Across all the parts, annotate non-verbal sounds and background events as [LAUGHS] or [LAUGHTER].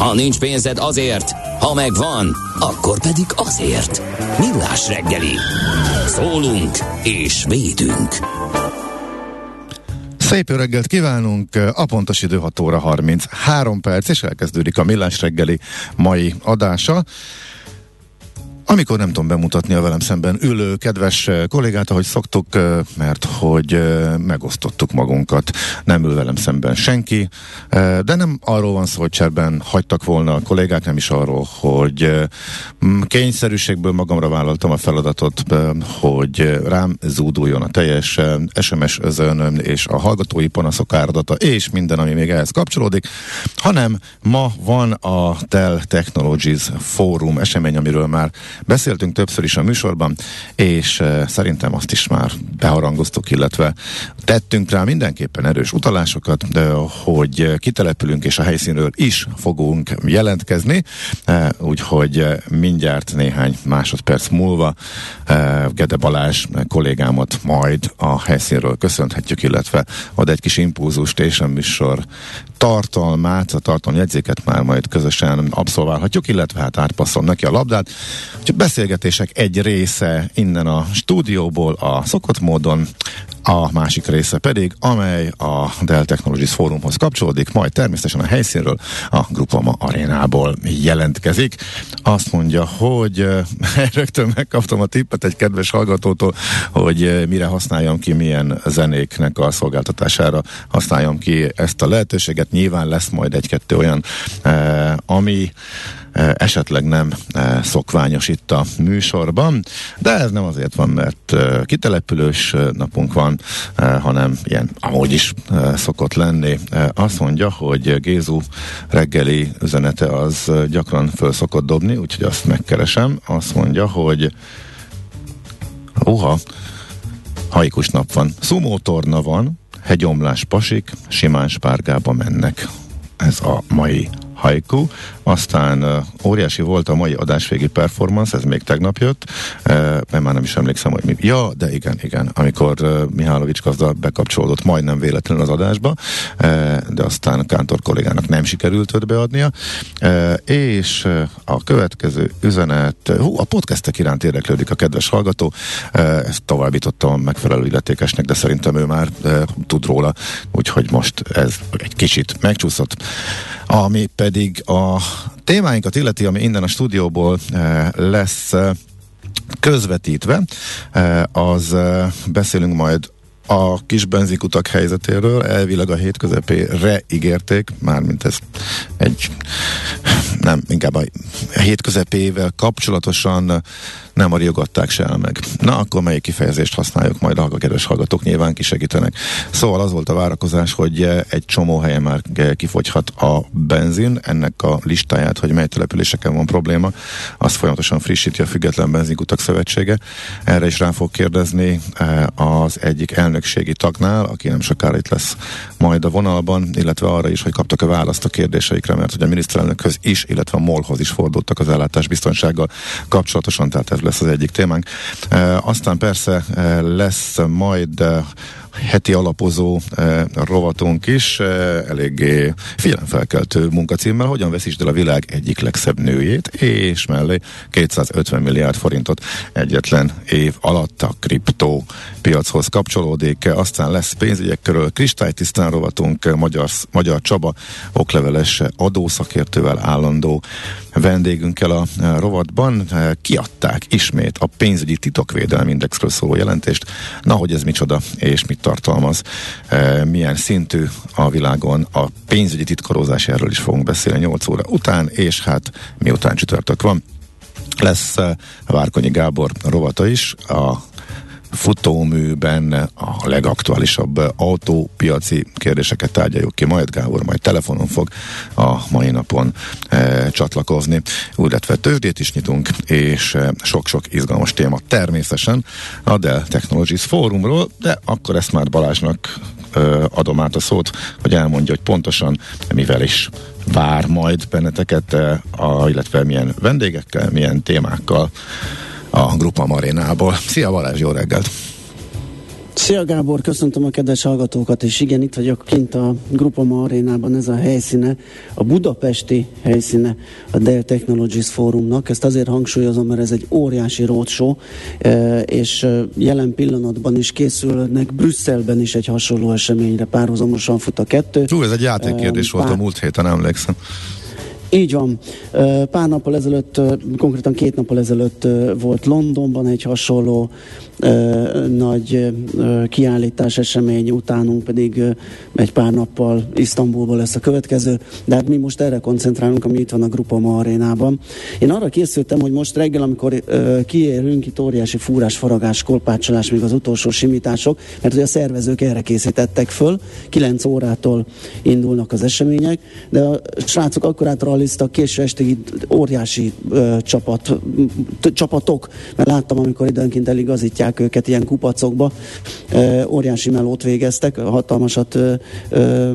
Ha nincs pénzed azért, ha megvan, akkor pedig azért. Millás reggeli. Szólunk és védünk. Szép reggelt kívánunk, a pontos idő 6 óra 33 perc, és elkezdődik a Millás reggeli mai adása. Amikor nem tudom bemutatni a velem szemben ülő kedves eh, kollégát, ahogy szoktuk, eh, mert hogy eh, megosztottuk magunkat. Nem ül velem szemben senki, de nem arról van szó, hogy cserben hagytak volna a kollégák, nem is arról, hogy kényszerűségből magamra vállaltam a feladatot, hogy rám zúduljon a teljes SMS özön és a hallgatói panaszok áradata, és minden, ami még ehhez kapcsolódik, hanem ma van a Dell Technologies Fórum esemény, amiről már Beszéltünk többször is a műsorban, és uh, szerintem azt is már beharangoztuk, illetve tettünk rá mindenképpen erős utalásokat, hogy kitelepülünk, és a helyszínről is fogunk jelentkezni, uh, úgyhogy mindjárt néhány másodperc múlva Gede Balázs kollégámat majd a helyszínről köszönhetjük, illetve ad egy kis impulzust és a műsor tartalmát, a tartalmi jegyzéket már majd közösen abszolválhatjuk, illetve hát átpasszol neki a labdát. Úgyhogy beszélgetések egy része innen a stúdióból a szokott módon, a másik része pedig, amely a Dell Technologies Fórumhoz kapcsolódik, majd természetesen a helyszínről, a Grupama arénából jelentkezik. Azt mondja, hogy [LAUGHS] rögtön megkaptam a tippet egy kedves hallgatótól, hogy mire használjam ki, milyen zenéknek a szolgáltatására használjam ki ezt a lehetőséget. Nyilván lesz majd egy-kettő olyan, ami esetleg nem szokványos itt a műsorban, de ez nem azért van, mert kitelepülős napunk van, hanem ilyen amúgy is szokott lenni. Azt mondja, hogy Gézu reggeli üzenete az gyakran föl szokott dobni, úgyhogy azt megkeresem. Azt mondja, hogy uha, haikus nap van. Szumótorna van, hegyomlás pasik, simán spárgába mennek. Ez a mai haiku, aztán óriási volt a mai adásvégi performance, ez még tegnap jött, mert már nem is emlékszem, hogy mi. Ja, de igen, igen, amikor Mihálovics gazda bekapcsolódott majdnem véletlenül az adásba, de aztán Kántor kollégának nem sikerült őt beadnia, és a következő üzenet, hú, a podcastek iránt érdeklődik a kedves hallgató, ezt továbbítottam megfelelő illetékesnek, de szerintem ő már tud róla, úgyhogy most ez egy kicsit megcsúszott. Ami pedig a témáinkat illeti, ami innen a stúdióból eh, lesz eh, közvetítve, eh, az beszélünk majd a kis benzikutak helyzetéről. Elvileg a hét közepére ígérték, mármint ez egy nem, inkább a hét közepével kapcsolatosan nem riogatták se el meg. Na, akkor melyik kifejezést használjuk, majd a kedves hallgatók nyilván kisegítenek. Szóval az volt a várakozás, hogy egy csomó helyen már kifogyhat a benzin, ennek a listáját, hogy mely településeken van probléma, azt folyamatosan frissíti a Független Benzinkutak Szövetsége. Erre is rá fog kérdezni eh, az egyik elnökségi tagnál, aki nem sokára itt lesz majd a vonalban, illetve arra is, hogy kaptak a választ a kérdéseikre, mert hogy a miniszterelnökhöz is, illetve a MOL-hoz is fordultak az ellátásbiztonsággal kapcsolatosan, tehát ez lesz az egyik témánk. Aztán persze lesz majd heti alapozó rovatunk is, eléggé figyelemfelkeltő munkacímmel, hogyan veszítsd el a világ egyik legszebb nőjét, és mellé 250 milliárd forintot egyetlen év alatt a kriptó piachoz kapcsolódik, aztán lesz pénzügyek körül kristálytisztán rovatunk, Magyar, Magyar Csaba, okleveles adószakértővel állandó vendégünkkel a rovatban. Kiadták ismét a pénzügyi titokvédelmi indexről szóló jelentést. Na, hogy ez micsoda és mit tartalmaz, milyen szintű a világon a pénzügyi titkolózás, erről is fogunk beszélni 8 óra után, és hát miután csütörtök van, lesz Várkonyi Gábor rovata is, a futóműben a legaktuálisabb autópiaci kérdéseket tárgyaljuk ki, majd Gábor majd telefonon fog a mai napon e, csatlakozni, illetve tőzsdét is nyitunk, és e, sok-sok izgalmas téma természetesen a Dell Technologies Fórumról, de akkor ezt már Balázsnak e, adom át a szót, hogy elmondja, hogy pontosan mivel is vár majd benneteket, a, illetve milyen vendégekkel, milyen témákkal a Grupa Marénából. Szia Balázs, jó reggelt! Szia Gábor, köszöntöm a kedves hallgatókat, és igen, itt vagyok kint a Grupa Arénában, ez a helyszíne, a budapesti helyszíne a Dell Technologies Fórumnak. Ezt azért hangsúlyozom, mert ez egy óriási roadshow, e, és e, jelen pillanatban is készülnek Brüsszelben is egy hasonló eseményre, párhuzamosan fut a kettő. Hú, ez egy játékkérdés Pár... volt a múlt héten, emlékszem. Így van. Pár nappal ezelőtt, konkrétan két nappal ezelőtt volt Londonban egy hasonló nagy kiállítás esemény, utánunk pedig egy pár nappal Isztambulban lesz a következő, de hát mi most erre koncentrálunk, ami itt van a Grupa Ma arénában. Én arra készültem, hogy most reggel, amikor kiérünk, itt óriási fúrás, faragás, kolpácsolás, még az utolsó simítások, mert hogy a szervezők erre készítettek föl, 9 órától indulnak az események, de a srácok akkor átraliztak késő estig óriási ö, csapat, t- csapatok, mert láttam, amikor időnként eligazítják őket ilyen kupacokba. E, óriási melót végeztek, hatalmasat e, e,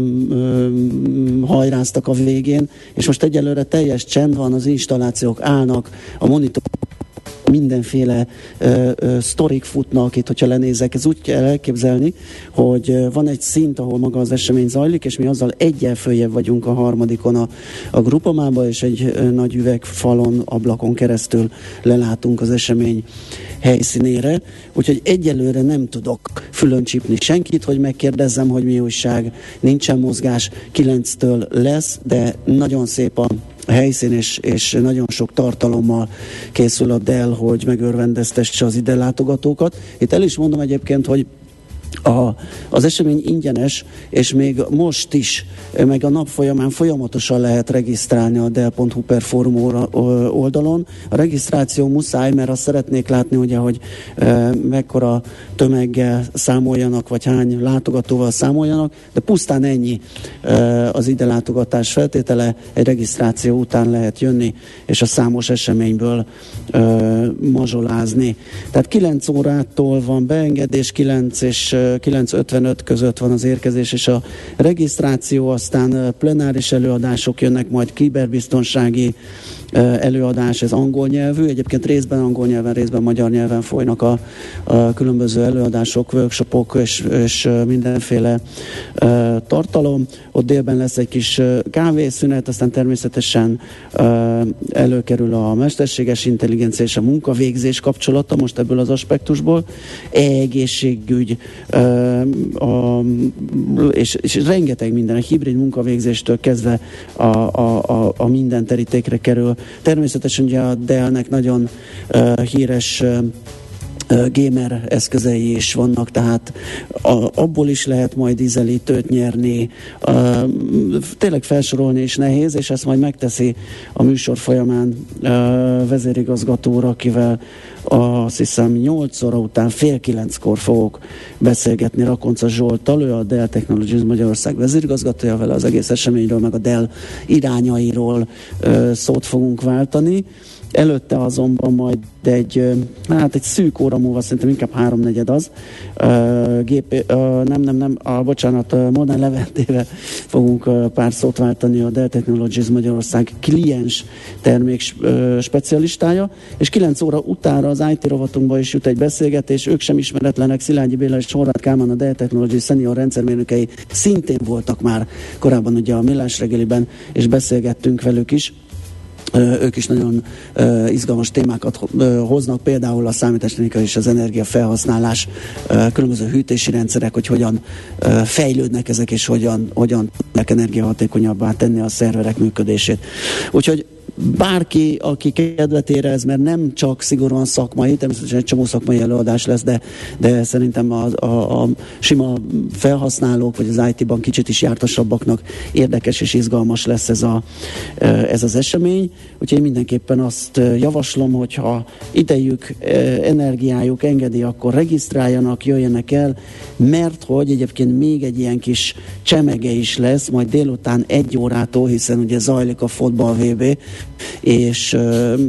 hajráztak a végén, és most egyelőre teljes csend van, az installációk állnak, a monitor mindenféle ö, ö, sztorik futnak itt, hogyha lenézek. Ez úgy kell elképzelni, hogy van egy szint, ahol maga az esemény zajlik, és mi azzal egyel följebb vagyunk a harmadikon a, a grupamába, és egy ö, nagy üvegfalon, ablakon keresztül lelátunk az esemény helyszínére. Úgyhogy egyelőre nem tudok fülön csípni senkit, hogy megkérdezzem, hogy mi újság. Nincsen mozgás, kilenctől lesz, de nagyon szép a helyszín, és, és nagyon sok tartalommal készül a Dell, hogy megörvendeztesse az ide látogatókat. Itt el is mondom egyébként, hogy a, az esemény ingyenes, és még most is, meg a nap folyamán folyamatosan lehet regisztrálni a Dell.hu per fórum oldalon. A regisztráció muszáj, mert azt szeretnék látni, ugye, hogy e, mekkora tömeggel számoljanak, vagy hány látogatóval számoljanak, de pusztán ennyi e, az ide látogatás feltétele, egy regisztráció után lehet jönni, és a számos eseményből e, mazsolázni. Tehát 9 órától van beengedés, 9 és 9.55 között van az érkezés és a regisztráció, aztán plenáris előadások jönnek, majd kiberbiztonsági előadás, ez angol nyelvű, egyébként részben angol nyelven, részben magyar nyelven folynak a, a különböző előadások, workshopok és, és mindenféle uh, tartalom. Ott délben lesz egy kis kávészünet, aztán természetesen uh, előkerül a mesterséges intelligencia és a munkavégzés kapcsolata most ebből az aspektusból. Egészségügy, uh, a, és, és rengeteg minden, a hibrid munkavégzéstől kezdve a, a, a, a minden terítékre kerül Természetesen ugye a Dell-nek nagyon híres gamer eszközei is vannak, tehát a, abból is lehet majd ízelítőt nyerni. Uh, tényleg felsorolni is nehéz, és ezt majd megteszi a műsor folyamán uh, vezérigazgatóra, akivel azt hiszem 8 óra után fél kilenckor fogok beszélgetni Rakonca Zsoltal, ő a Dell Technologies Magyarország vezérigazgatója, vele az egész eseményről, meg a Dell irányairól szót fogunk váltani Előtte azonban majd egy, hát egy szűk óra múlva, szerintem inkább háromnegyed az, gép, nem, nem, nem, a, bocsánat, Modern Leventével fogunk pár szót váltani a Dell Technologies Magyarország kliens termék specialistája, és 9 óra utára az IT rovatunkba is jut egy beszélgetés, ők sem ismeretlenek, Szilágyi Béla és Horváth Kálmán, a Dell Technologies senior rendszermérnökei szintén voltak már korábban ugye a Millás reggeliben, és beszélgettünk velük is ők is nagyon izgalmas témákat hoznak, például a számítástechnika és az energiafelhasználás, különböző hűtési rendszerek, hogy hogyan fejlődnek ezek, és hogyan, hogyan tudnak energiahatékonyabbá tenni a szerverek működését. Úgyhogy bárki, aki kedvet érez, mert nem csak szigorúan szakmai, természetesen egy csomó szakmai előadás lesz, de, de szerintem a, a, a sima felhasználók, vagy az IT-ban kicsit is jártasabbaknak érdekes és izgalmas lesz ez, a, ez az esemény. Úgyhogy én mindenképpen azt javaslom, hogyha idejük, energiájuk engedi, akkor regisztráljanak, jöjjenek el, mert hogy egyébként még egy ilyen kis csemege is lesz, majd délután egy órától, hiszen ugye zajlik a fotball VB, és uh,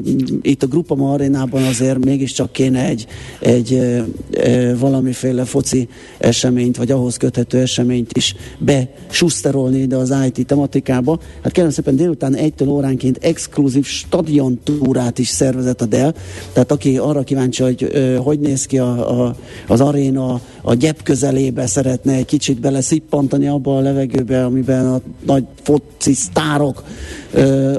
itt a Grupa arénában azért mégiscsak kéne egy, egy uh, valamiféle foci eseményt, vagy ahhoz köthető eseményt is besuszterolni ide az IT tematikába. Hát kérem szépen délután egytől óránként exkluzív stadion túrát is szervezett a Dell, tehát aki arra kíváncsi, hogy uh, hogy néz ki a, a, az aréna, a gyep közelébe szeretne egy kicsit bele szippantani abba a levegőbe, amiben a nagy foci sztárok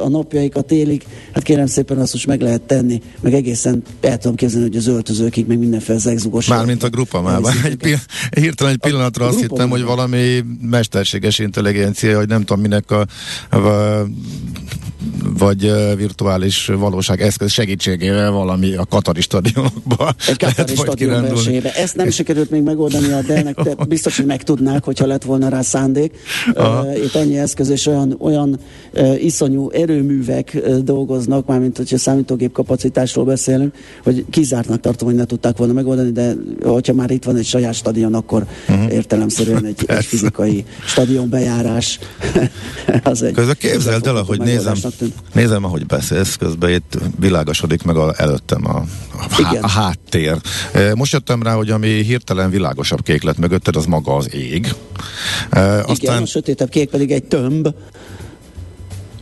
a napjaikat élik, hát kérem szépen azt most meg lehet tenni, meg egészen el tudom képzelni, hogy az öltözőkig, meg mindenféle zegzugos. Mármint a grupamában. Egy pi- hirtelen egy pillanatra a azt hittem, hogy valami mesterséges intelligencia, hogy nem tudom minek a, a vagy virtuális valóság eszköz segítségével valami a Katari stadionokba. Egy Katari stadion versenyébe. Ezt nem sikerült még megoldani a Dell-nek, de [LAUGHS] biztos, hogy megtudnák, hogyha lett volna rá szándék. Uh, itt ennyi eszköz és olyan, olyan iszonyú erőművek dolgoznak, mármint hogyha számítógép kapacitásról beszélünk, hogy kizártnak tartom, hogy ne tudták volna megoldani, de hogyha már itt van egy saját stadion, akkor uh-huh. értelemszerűen egy, egy fizikai stadion bejárás. [LAUGHS] az egy, Közben képzeld el, hogy nézem, nézem, ahogy beszélsz, közben itt világosodik meg a, előttem a, a, há, a háttér. Most jöttem rá, hogy ami hirtelen világosabb kék lett mögötted, az maga az ég. Igen, Aztán... a sötétebb kék pedig egy tömb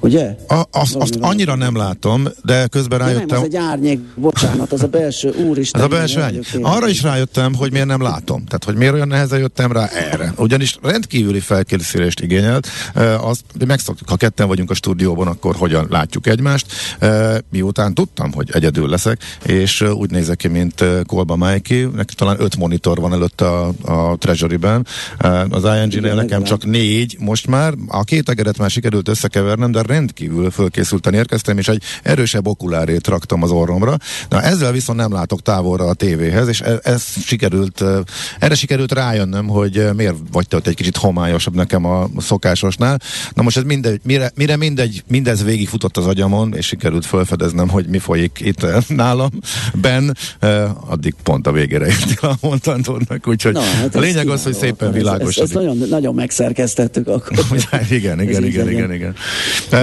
ugye? A, az, azt annyira nem látom, de közben rájöttem... Nem, az egy árnyék, bocsánat, az a belső, úristen. Az a belső árnyék. Arra is rájöttem, hogy miért nem látom. Tehát, hogy miért olyan nehezen jöttem rá erre. Ugyanis rendkívüli felkészülést igényelt. Az, megszoktuk, ha ketten vagyunk a stúdióban, akkor hogyan látjuk egymást. Miután tudtam, hogy egyedül leszek, és úgy nézek ki, mint Kolba Mikey, neki talán öt monitor van előtt a, a Treasury-ben. Az ING-nél nekem csak négy most már. A két egeret már sikerült összekevernem, de rendkívül fölkészülten érkeztem, és egy erősebb okulárét raktam az orromra. Na ezzel viszont nem látok távolra a tévéhez, és ez, ez sikerült, erre sikerült rájönnöm, hogy miért vagy te ott egy kicsit homályosabb nekem a szokásosnál. Na most ez mindegy, mire, mire mindegy, mindez végigfutott az agyamon, és sikerült felfedeznem, hogy mi folyik itt nálam, ben, addig pont a végére értél a mondandónak, úgyhogy Na, hát a lényeg az, hogy szépen világos. Ezt, ezt nagyon, nagyon megszerkeztettük akkor. igen, igen, igen, igen, igen.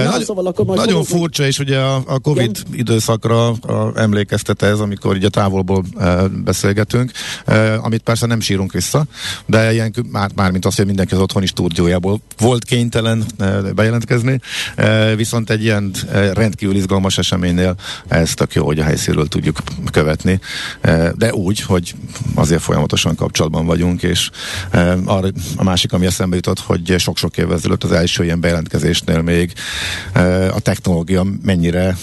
Na, Nagy, szóval akkor majd nagyon fogunk... furcsa, és ugye a, a Covid Igen? időszakra a, emlékeztet ez, amikor ugye távolból e, beszélgetünk, e, amit persze nem sírunk vissza, de ilyen, már, már mint azt, hogy mindenki az otthoni stúdiójából volt kénytelen e, bejelentkezni, e, viszont egy ilyen e, rendkívül izgalmas eseménynél ez tök jó, hogy a helyszínről tudjuk követni, e, de úgy, hogy azért folyamatosan kapcsolatban vagyunk, és e, arra, a másik, ami eszembe jutott, hogy sok-sok évvel ezelőtt az első ilyen bejelentkezésnél még a technológia mennyire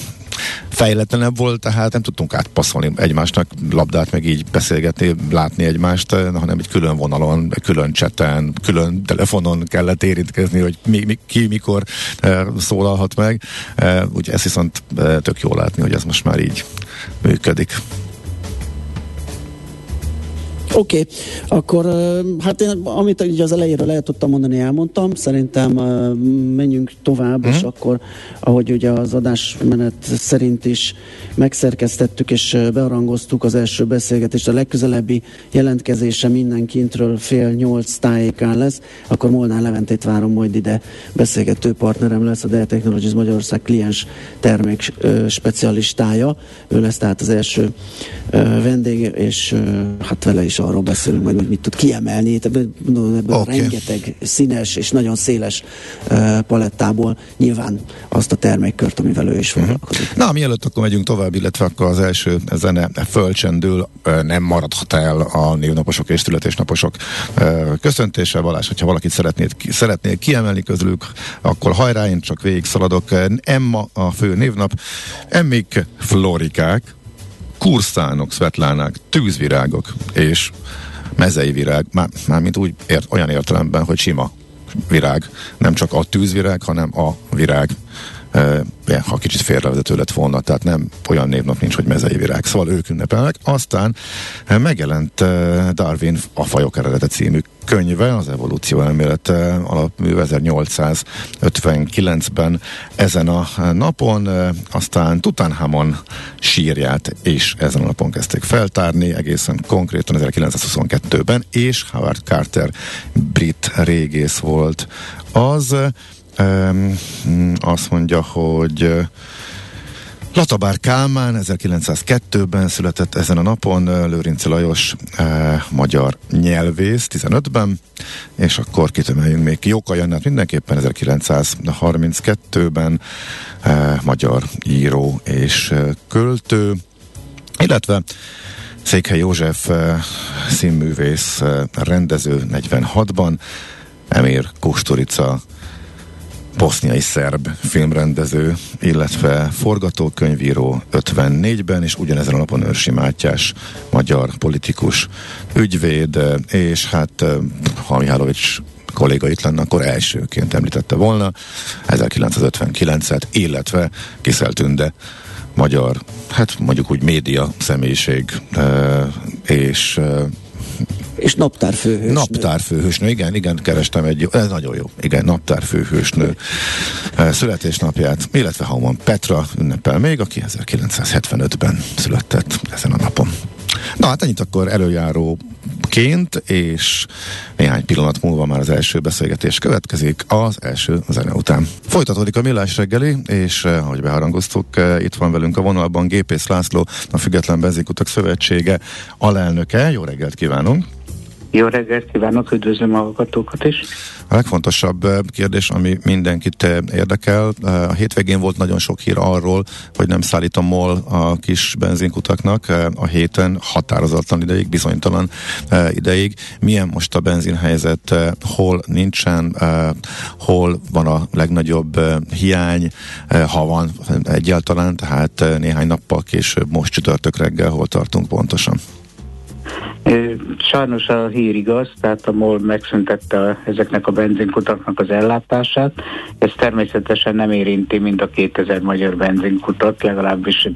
fejletlenebb volt, tehát nem tudtunk átpasszolni egymásnak labdát, meg így beszélgetni, látni egymást, hanem egy külön vonalon, külön cseten, külön telefonon kellett érintkezni, hogy mi, mi, ki mikor e, szólalhat meg. E, ugye ezt viszont tök jó látni, hogy ez most már így működik. Oké, okay. akkor hát én, amit ugye az elejéről lehet tudtam mondani, elmondtam. Szerintem menjünk tovább, mm. és akkor, ahogy ugye az adásmenet szerint is megszerkesztettük és bearangoztuk az első beszélgetést, a legközelebbi jelentkezése mindenkintről fél nyolc tájékán lesz, akkor Molnár Leventét várom majd ide beszélgető partnerem lesz, a Dell Technologies Magyarország kliens termék specialistája. Ő lesz tehát az első vendég, és hát vele is arról beszélünk majd, hogy mit tud kiemelni. Ebből, ebből okay. rengeteg színes és nagyon széles uh, palettából nyilván azt a termékkört, amivel ő is mhm. foglalkozik. Uh-huh. Na, mielőtt akkor megyünk tovább, illetve akkor az első zene fölcsendül, nem maradhat el a névnaposok és születésnaposok köszöntése. Valás, hogyha valakit szeretnél, szeretnél kiemelni közülük, akkor hajrá, én csak végig szaladok. Emma a fő névnap, Emmik Florikák, kurszánok, szvetlánák, tűzvirágok és mezei virág, már, már mint úgy ért, olyan értelemben, hogy sima virág, nem csak a tűzvirág, hanem a virág ha kicsit félrevezető lett volna, tehát nem olyan névnap nincs, hogy mezei virág, szóval ők ünnepelnek. Aztán megjelent Darwin a fajok eredete című könyve, az evolúció elmélete alapmű 1859-ben ezen a napon, aztán Tutankhamon sírját is ezen a napon kezdték feltárni, egészen konkrétan 1922-ben, és Howard Carter brit régész volt az, azt mondja, hogy Latabár Kálmán 1902-ben született ezen a napon, Lőrinci Lajos eh, magyar nyelvész 15-ben, és akkor kitemeljünk még Jóka Jannát mindenképpen 1932-ben eh, magyar író és eh, költő, illetve Székely József eh, színművész eh, rendező 46-ban, Emir Kusturica boszniai szerb filmrendező, illetve forgatókönyvíró 54-ben, és ugyanezen a napon Őrsi Mátyás, magyar politikus, ügyvéd, és hát ha Mihálovics kolléga itt lenne, akkor elsőként említette volna 1959-et, illetve Kiszel Tünde, magyar, hát mondjuk úgy média személyiség, és és naptárfőhősnő. Naptárfőhősnő, igen, igen, kerestem egy, ez nagyon jó, igen, naptárfőhősnő születésnapját, illetve Hauman Petra ünnepel még, aki 1975-ben született ezen a napon. Na hát ennyit akkor előjáró ként, és néhány pillanat múlva már az első beszélgetés következik az első zene után. Folytatódik a millás reggeli, és ahogy beharangoztuk, itt van velünk a vonalban Gépész László, a Független Benzinkutak Szövetsége alelnöke. Jó reggelt kívánunk! Jó reggelt kívánok, üdvözlöm a hallgatókat is! A legfontosabb eh, kérdés, ami mindenkit eh, érdekel, eh, a hétvégén volt nagyon sok hír arról, hogy nem szállít a MOL a kis benzinkutaknak a héten határozatlan ideig, bizonytalan ideig. Milyen most a benzinhelyzet, hol nincsen, hol van a legnagyobb hiány, ha van egyáltalán, tehát néhány nappal később, most csütörtök reggel, hol tartunk pontosan? Sajnos a hír igaz, tehát a MOL megszüntette ezeknek a benzinkutaknak az ellátását. Ez természetesen nem érinti mind a 2000 magyar benzinkutat, legalábbis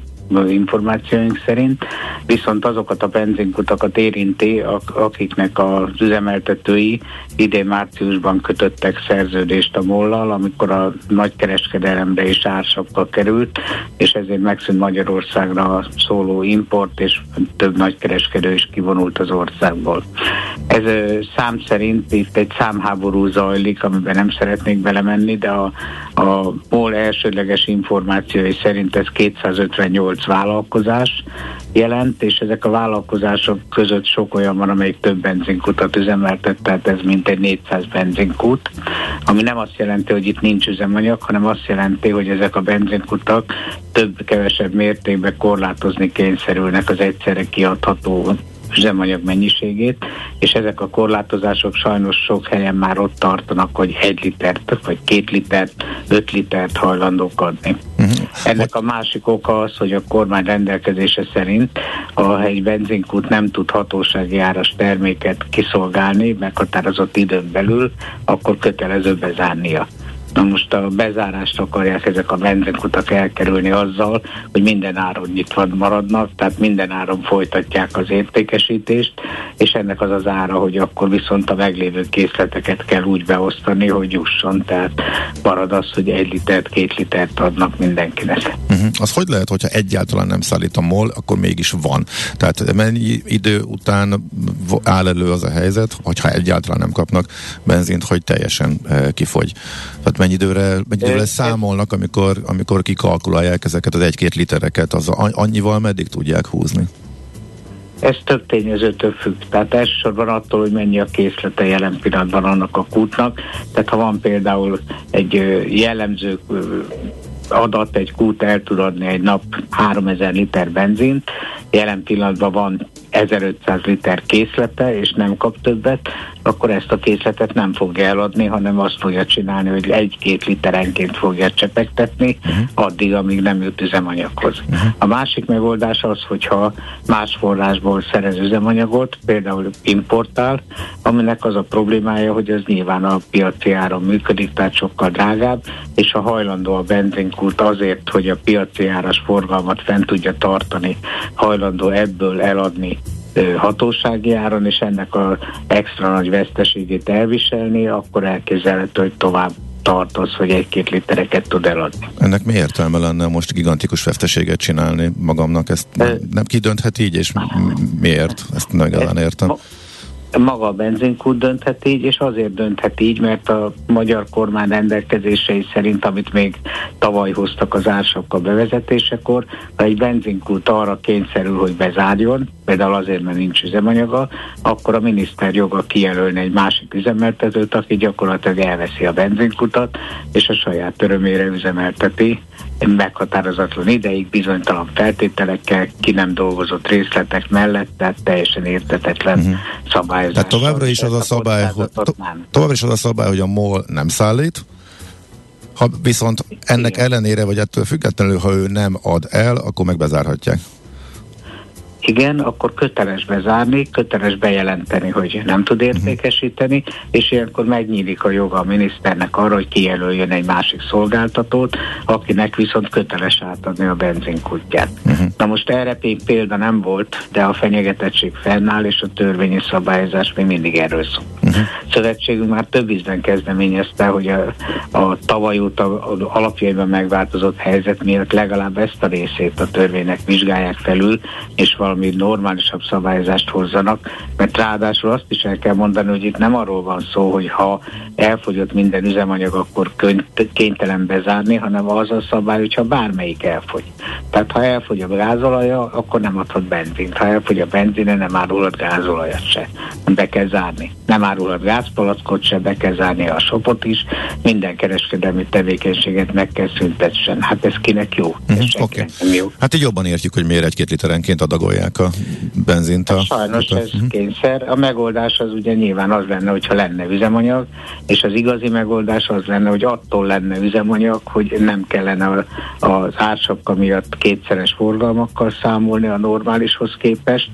információink szerint, viszont azokat a benzinkutakat érinti, akiknek az üzemeltetői idén márciusban kötöttek szerződést a mollal, amikor a nagykereskedelemre és ársapka került, és ezért megszűnt Magyarországra szóló import, és több nagykereskedő is kivonult az országból. Ez szám szerint itt egy számháború zajlik, amiben nem szeretnék belemenni, de a, a MOL elsődleges információi szerint ez 258 vállalkozás jelent, és ezek a vállalkozások között sok olyan van, amelyik több benzinkutat üzemeltet, tehát ez mintegy 400 benzinkút, ami nem azt jelenti, hogy itt nincs üzemanyag, hanem azt jelenti, hogy ezek a benzinkutak több-kevesebb mértékben korlátozni kényszerülnek az egyszerre kiadható üzemanyag mennyiségét, és ezek a korlátozások sajnos sok helyen már ott tartanak, hogy egy litert, vagy két litert, öt litert hajlandók adni. Uh-huh. Ennek a másik oka az, hogy a kormány rendelkezése szerint, ha egy benzinkút nem tud hatósági áras terméket kiszolgálni meghatározott időn belül, akkor kötelező bezárnia. Na most a bezárást akarják ezek a benzinkutak elkerülni azzal, hogy minden áron nyitva maradnak, tehát minden áron folytatják az értékesítést, és ennek az az ára, hogy akkor viszont a meglévő készleteket kell úgy beosztani, hogy jusson, tehát marad az, hogy egy litert, két litert adnak mindenkinek. Uh-huh. Az hogy lehet, hogyha egyáltalán nem szállít a MOL, akkor mégis van? Tehát mennyi idő után áll elő az a helyzet, hogyha egyáltalán nem kapnak benzint, hogy teljesen e, kifogy? Tehát mennyi időre, mennyi időre számolnak, amikor, amikor kikalkulálják ezeket az egy-két litereket, az annyival meddig tudják húzni? Ez több tényezőtől függ. Tehát elsősorban attól, hogy mennyi a készlete jelen pillanatban annak a kútnak. Tehát ha van például egy jellemző adat, egy kút el tud adni egy nap 3000 liter benzint, jelen pillanatban van 1500 liter készlete, és nem kap többet, akkor ezt a készletet nem fogja eladni, hanem azt fogja csinálni, hogy egy-két literenként fogja csepegtetni, uh-huh. addig, amíg nem jut üzemanyaghoz. Uh-huh. A másik megoldás az, hogyha más forrásból szerez üzemanyagot, például importál, aminek az a problémája, hogy az nyilván a piaci áron működik, tehát sokkal drágább, és a hajlandó a benzinkút azért, hogy a piaci áras forgalmat fent tudja tartani, hajlandó ebből eladni hatósági áron, és ennek a extra nagy veszteségét elviselni, akkor elképzelhető, hogy tovább tart az, hogy egy-két litereket tud eladni. Ennek mi értelme lenne most gigantikus veszteséget csinálni magamnak? Ezt nem, nem kidönthet így, és miért? Ezt igazán értem maga a benzinkút dönthet így, és azért dönthet így, mert a magyar kormány rendelkezései szerint, amit még tavaly hoztak az ársakkal bevezetésekor, ha egy benzinkút arra kényszerül, hogy bezárjon, például azért, mert nincs üzemanyaga, akkor a miniszter joga kijelölni egy másik üzemeltetőt, aki gyakorlatilag elveszi a benzinkutat, és a saját örömére üzemelteti meghatározatlan ideig, bizonytalan feltételekkel, ki nem dolgozott részletek mellett, tehát teljesen értetetlen uh-huh. szabályozás. Tehát továbbra is az a, szabály, hogy, to, továbbra is az a szabály, hogy a MOL nem szállít, ha viszont ennek ellenére, vagy ettől függetlenül, ha ő nem ad el, akkor meg bezárhatják igen, akkor köteles bezárni, köteles bejelenteni, hogy nem tud mhm. értékesíteni, és ilyenkor megnyílik a joga a miniszternek arra, hogy kijelöljön egy másik szolgáltatót, akinek viszont köteles átadni a benzinkutját. Uh-huh. Na most erre még példa nem volt, de a fenyegetettség fennáll, és a törvényi szabályozás még mindig erről szól. Uh-huh. Szövetségünk már több ízben kezdeményezte, hogy a, a tavaly óta alapjaiban megváltozott helyzet miatt legalább ezt a részét a törvénynek vizsgálják felül, és valami valami normálisabb szabályozást hozzanak, mert ráadásul azt is el kell mondani, hogy itt nem arról van szó, hogy ha elfogyott minden üzemanyag, akkor kénytelen bezárni, hanem az a szabály, hogyha bármelyik elfogy. Tehát ha elfogy a gázolaja, akkor nem adhat benzint. Ha elfogy a benzine, nem árulhat gázolajat se. Be kell zárni. Nem árulhat gázpalackot se, be kell zárni a sopot is. Minden kereskedelmi tevékenységet meg kell szüntessen. Hát ez kinek jó? Mm-hmm, okay. jó. Hát így jobban értjük, hogy miért egy-két literenként adagolják a benzint. A, Sajnos a, ez uh-huh. kényszer. A megoldás az ugye nyilván az lenne, hogyha lenne üzemanyag, és az igazi megoldás az lenne, hogy attól lenne üzemanyag, hogy nem kellene az ársapka miatt kétszeres forgalmakkal számolni a normálishoz képest,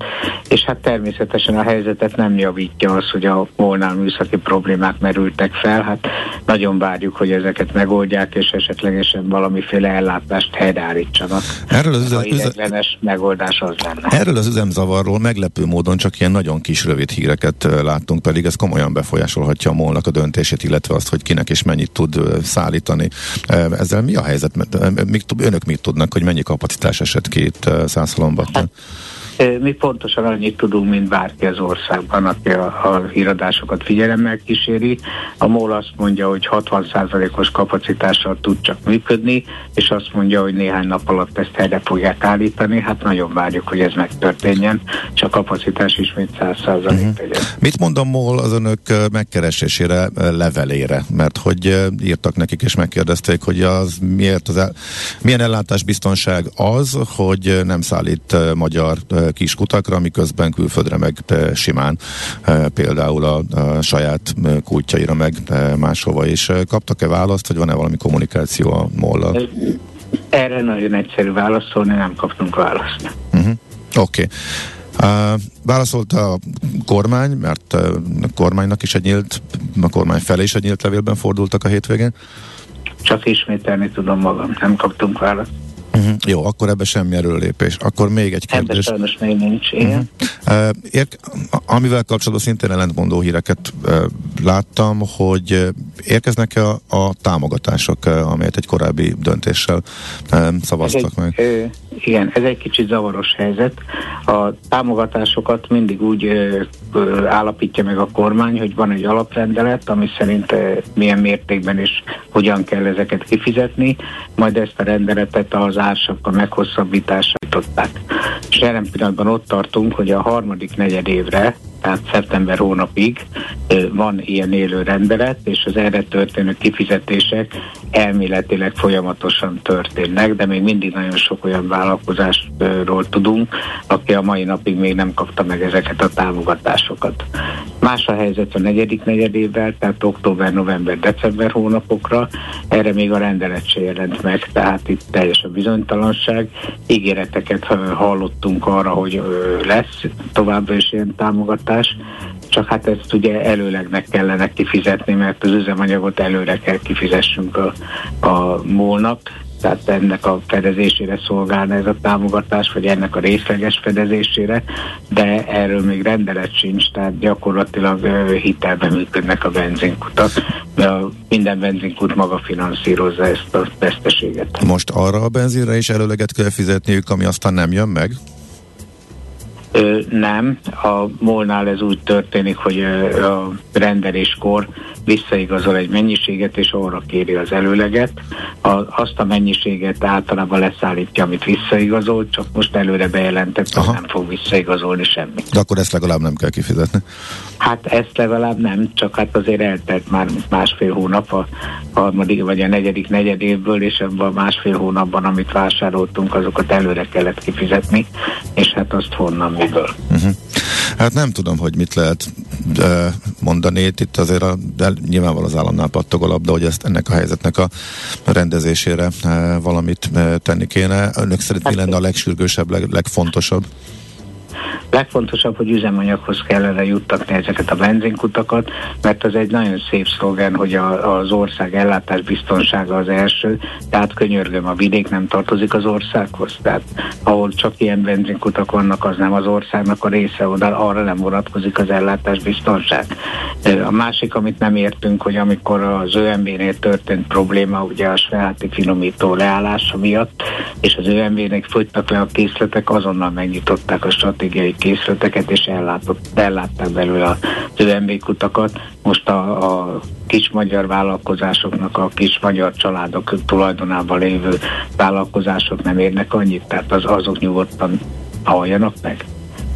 és hát természetesen a helyzetet nem javítja az, hogy a molnál műszaki problémák merültek fel. Hát nagyon várjuk, hogy ezeket megoldják, és esetlegesen valamiféle ellátást helyreállítsanak. Erről az üze- megoldás az lenne. Erről az üzemzavarról meglepő módon csak ilyen nagyon kis rövid híreket láttunk, pedig ez komolyan befolyásolhatja a molnak a döntését, illetve azt, hogy kinek és mennyit tud szállítani. Ezzel mi a helyzet? Önök mit tudnak, hogy mennyi kapacitás esett ki itt Szászolombattal? Hát mi pontosan annyit tudunk, mint bárki az országban, aki a, a híradásokat figyelemmel kíséri. A MOL azt mondja, hogy 60%-os kapacitással tud csak működni, és azt mondja, hogy néhány nap alatt ezt helyre fogják állítani. Hát nagyon várjuk, hogy ez megtörténjen, és a kapacitás ismét 100% uh-huh. legyen. Mit mond a MOL az önök megkeresésére, levelére? Mert hogy írtak nekik és megkérdezték, hogy az miért az el, milyen ellátásbiztonság az, hogy nem szállít magyar kiskutakra, miközben külföldre meg simán például a, a saját kultjaira meg máshova is. Kaptak-e választ, vagy van-e valami kommunikáció a mollal? Erre nagyon egyszerű válaszolni, nem kaptunk választ. Uh-huh. Oké. Okay. Uh, válaszolt a kormány, mert a kormánynak is egy nyílt, a kormány felé is egy nyílt levélben fordultak a hétvégén? Csak ismételni tudom magam, nem kaptunk választ. Uh-huh. Jó, akkor ebbe semmi erőlépés. Akkor még egy Ebben kérdés. sajnos még nincs, igen. Uh, érk, amivel kapcsolatban szintén ellentmondó híreket uh, láttam, hogy érkeznek-e a, a támogatások, uh, amelyet egy korábbi döntéssel uh, szavaztak Ez meg? ö, igen, ez egy kicsit zavaros helyzet. A támogatásokat mindig úgy ö, ö, állapítja meg a kormány, hogy van egy alaprendelet, ami szerint ö, milyen mértékben és hogyan kell ezeket kifizetni, majd ezt a rendeletet az ársapka meghosszabbítását jutották. És jelen pillanatban ott tartunk, hogy a harmadik negyed évre, tehát szeptember hónapig van ilyen élő rendelet, és az erre történő kifizetések elméletileg folyamatosan történnek, de még mindig nagyon sok olyan vállalkozásról tudunk, aki a mai napig még nem kapta meg ezeket a támogatásokat. Más a helyzet a negyedik negyedével, tehát október, november, december hónapokra, erre még a rendelet se jelent meg, tehát itt teljes a bizonytalanság. Ígéreteket hallottunk arra, hogy lesz továbbra is ilyen támogatás, csak hát ezt ugye előlegnek kellene kifizetni, mert az üzemanyagot előre kell kifizessünk a, a múlnak, tehát ennek a fedezésére szolgálna ez a támogatás, vagy ennek a részleges fedezésére, de erről még rendelet sincs, tehát gyakorlatilag hitelben működnek a benzinkutak, de a, minden benzinkut maga finanszírozza ezt a veszteséget. Most arra a benzinre is előleget kell fizetniük, ami aztán nem jön meg? Ö, nem, a molnál ez úgy történik, hogy ö, a rendeléskor visszaigazol egy mennyiséget, és arra kéri az előleget. A, azt a mennyiséget általában leszállítja, amit visszaigazol, csak most előre bejelentett, hogy nem fog visszaigazolni semmit. De akkor ezt legalább nem kell kifizetni. Hát ezt legalább nem, csak hát azért eltelt már másfél hónap a harmadik vagy a negyedik negyed évből, és ebben a másfél hónapban, amit vásároltunk, azokat előre kellett kifizetni, és hát azt honnan, miből. Uh-huh. Hát nem tudom, hogy mit lehet mondani. Itt azért a, de nyilvánvalóan az államnál pattog a labda, hogy ezt ennek a helyzetnek a rendezésére valamit tenni kéne. Önök szerint mi lenne a legsürgősebb, leg, legfontosabb? Legfontosabb, hogy üzemanyaghoz kellene juttatni ezeket a benzinkutakat, mert az egy nagyon szép szlogen, hogy a, az ország ellátás biztonsága az első, tehát könyörgöm, a vidék nem tartozik az országhoz, tehát ahol csak ilyen benzinkutak vannak, az nem az országnak a része, oda arra nem vonatkozik az ellátás biztonság. A másik, amit nem értünk, hogy amikor az ÖMB-nél történt probléma, ugye a Sveháti finomító leállása miatt, és az ÖMB-nek fogytak le a készletek, azonnal megnyitották a stratégiai készleteket, és ellátott, ellátták belőle az ÖMB kutakat. Most a, a kis magyar vállalkozásoknak, a kis magyar családok tulajdonában lévő vállalkozások nem érnek annyit, tehát az, azok nyugodtan halljanak meg.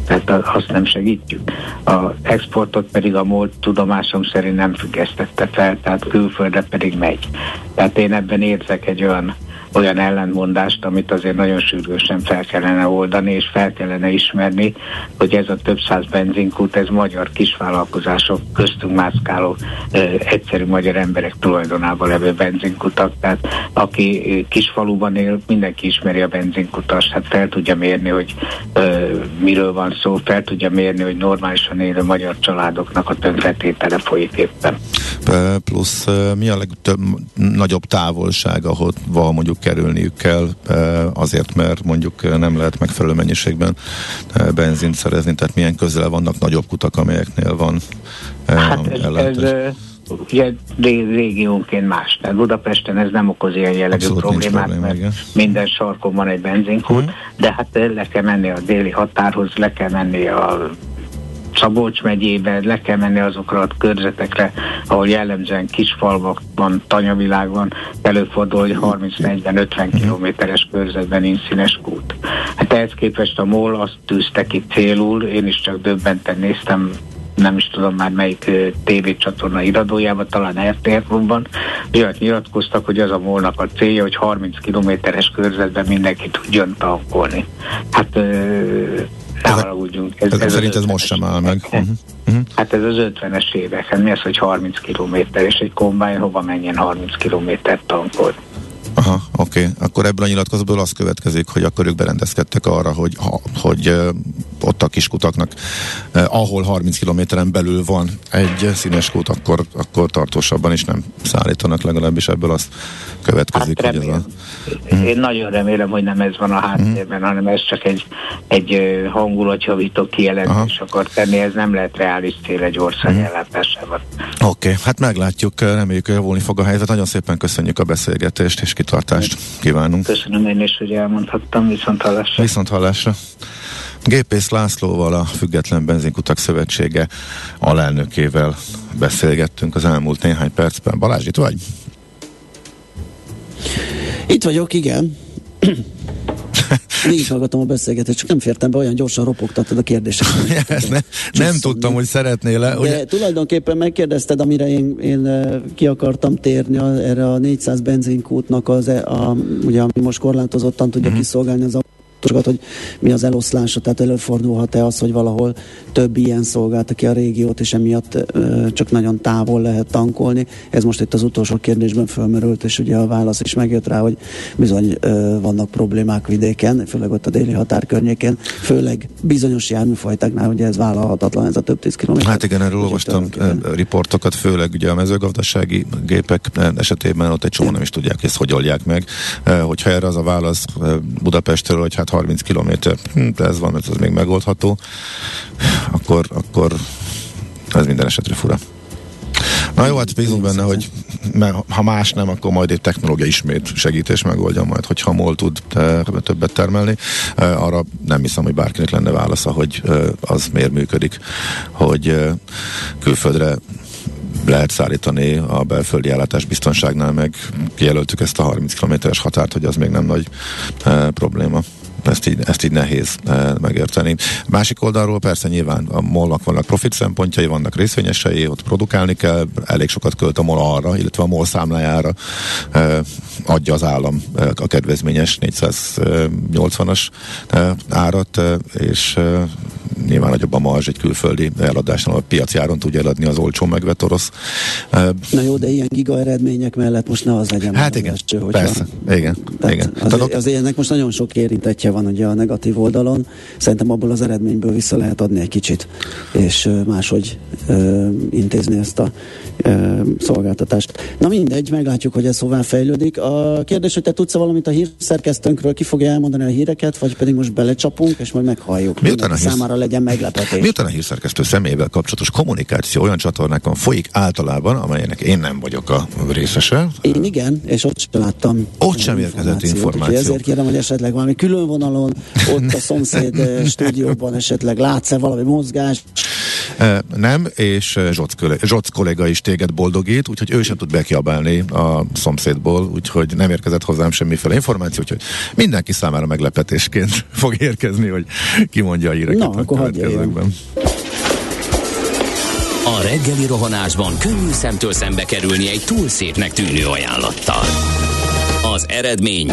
Tehát azt nem segítjük. Az exportot pedig a múlt tudomásom szerint nem függesztette fel, tehát külföldre pedig megy. Tehát én ebben érzek egy olyan olyan ellentmondást, amit azért nagyon sürgősen fel kellene oldani, és fel kellene ismerni, hogy ez a több száz benzinkút, ez magyar kisvállalkozások köztünk mászkáló egyszerű magyar emberek tulajdonában levő benzinkutak. Tehát aki kisfaluban él, mindenki ismeri a benzinkutas, hát fel tudja mérni, hogy ö, miről van szó, fel tudja mérni, hogy normálisan élő magyar családoknak a tönkretétele folyik éppen. Plusz mi a legtöbb, nagyobb távolság, ahova mondjuk kerülniük kell, uh, azért, mert mondjuk uh, nem lehet megfelelő mennyiségben uh, benzint szerezni, tehát milyen közel vannak nagyobb kutak, amelyeknél van Hát ez, ez ellátás. ö, ugye ré- régiónként más. Tehát Budapesten ez nem okoz ilyen jellegű Abszolút problémát, probléma, mert igen. minden sarkon van egy benzinkút, Mhm. de hát le kell menni a déli határhoz, le kell menni a Szabolcs megyébe, le kell menni azokra a körzetekre, ahol jellemzően kis falvakban, tanyavilágban előfordul, hogy 30-40-50 kilométeres körzetben nincs színes kút. Hát ehhez képest a MOL azt tűzte ki célul, én is csak döbbenten néztem nem is tudom már melyik tévécsatorna iradójában, talán RTL-ban, olyat nyilatkoztak, hogy az a molnak a célja, hogy 30 kilométeres körzetben mindenki tudjon tankolni. Hát ö, ne Ez haragudjunk. Ez, ez szerint ez most sem áll meg. 50-es Uh-huh. Uh-huh. Hát ez az 50-es évek, hát mi az, hogy 30 kilométer, és egy kombány hova menjen 30 kilométert tankol? Aha, oké. Okay. Akkor ebből a nyilatkozatból az következik, hogy akkor ők berendezkedtek arra, hogy, ha, hogy ö, ott a kiskutaknak, eh, ahol 30 kilométeren belül van egy színes kút, akkor, akkor tartósabban is nem szállítanak, legalábbis ebből azt következik, Hát hogy ez a... remélem. Én nagyon remélem, hogy nem ez van a háttérben, hanem ez csak egy, egy hangulatjavító kijelentés akar tenni, ez nem lehet reális cél egy ország ellátásában. Oké, okay, hát meglátjuk, reméljük, javulni fog a helyzet. Nagyon szépen köszönjük a beszélgetést és kitartást kívánunk. Köszönöm én is, hogy elmondhattam, viszont hallásra. Viszont hallásra. Gépész Lászlóval, a Független Benzinkutak Szövetsége alelnökével beszélgettünk az elmúlt néhány percben. Balázs, itt vagy? Itt vagyok, igen. Végighallgatom a beszélgetést, csak nem fértem be, olyan gyorsan ropogtattad a kérdéseket. [LAUGHS] Ezt ne, nem tudtam, hogy szeretnél. De Ugye, tulajdonképpen megkérdezted, amire én, én eh, ki akartam térni, a, erre a 400 benzinkútnak, az, e- a, ugye, ami most korlátozottan tudja Mhm. uh-huh. kiszolgálni az autósokat, hogy mi az eloszlása, tehát előfordulhat-e az, hogy valahol több ilyen szolgálta ki a régiót, és emiatt csak nagyon távol lehet tankolni. Ez most itt az utolsó kérdésben fölmerült, és ugye a válasz is megjött rá, hogy bizony vannak problémák vidéken, főleg ott a déli határ környékén, főleg bizonyos járműfajtáknál, ugye ez vállalhatatlan, ez a több tíz kilométer. Hát igen, erről olvastam riportokat, főleg ugye a mezőgazdasági gépek esetében ott egy csomó nem is tudják, hogy ezt hogy oldják meg. Hogyha erre az a válasz Budapestről, hogy hát 30 kilométer, hm, de ez van, ez még megoldható, akkor, akkor ez minden esetre fura. Na jó, hát bízunk benne, hogy ha más nem, akkor majd egy technológia ismét segít és megoldja majd, hogyha MOL tud többet termelni. Arra nem hiszem, hogy bárkinek lenne válasza, hogy az miért működik, hogy külföldre lehet szállítani a belföldi ellátás biztonságnál, meg kijelöltük ezt a 30 kilométeres határt, hogy az még nem nagy probléma. Ezt így, ezt így nehéz e, megérteni. Másik oldalról persze nyilván a molnak vannak profit szempontjai, vannak részvényesei, ott produkálni kell, elég sokat költ a MOL arra, illetve a MOL számlájára e, adja az állam e, a kedvezményes 480-as e, árat, és nyilván nagyobb a marzs egy külföldi eladásnál, a piaci áron tudja eladni az olcsó megvett orosz. Na jó, de ilyen giga eredmények mellett most ne az legyen. Hát igen, hogyha- persze, igen, Tehát igen. Az, Tehát azért ennek most nagyon sok érintetje van ugye a negatív oldalon. Szerintem abból az eredményből vissza lehet adni egy kicsit, és máshogy ö, intézni ezt a ö, szolgáltatást. Na mindegy, meglátjuk, hogy ez hová fejlődik. A kérdés, hogy te tudsz valamit a hírszerkesztőnkről, ki fogja elmondani a híreket, vagy pedig most belecsapunk, és majd meghalljuk. Miután a hírsz- számára legyen meglepetés. Miután a hírszerkesztő személyével kapcsolatos kommunikáció olyan csatornákon folyik általában, amelynek én nem vagyok a részese, Én igen, és ott sem láttam. Ott sem érkezett információ. úgyhogy Ezért kérem, hogy esetleg valami külön vonalon, ott a szomszéd stúdióban esetleg látsz-e valami mozgást. Nem, és Zsoc, Zsoc kolléga is téged boldogít, úgyhogy ő sem tud bekiabálni a szomszédból, úgyhogy nem érkezett hozzám semmiféle információ, úgyhogy mindenki számára meglepetésként [LAUGHS] fog érkezni, hogy kimondja a híreket Na, a akkor következőkben. A reggeli rohanásban könnyű szemtől szembe kerülni egy túl szépnek tűnő ajánlattal. Az eredmény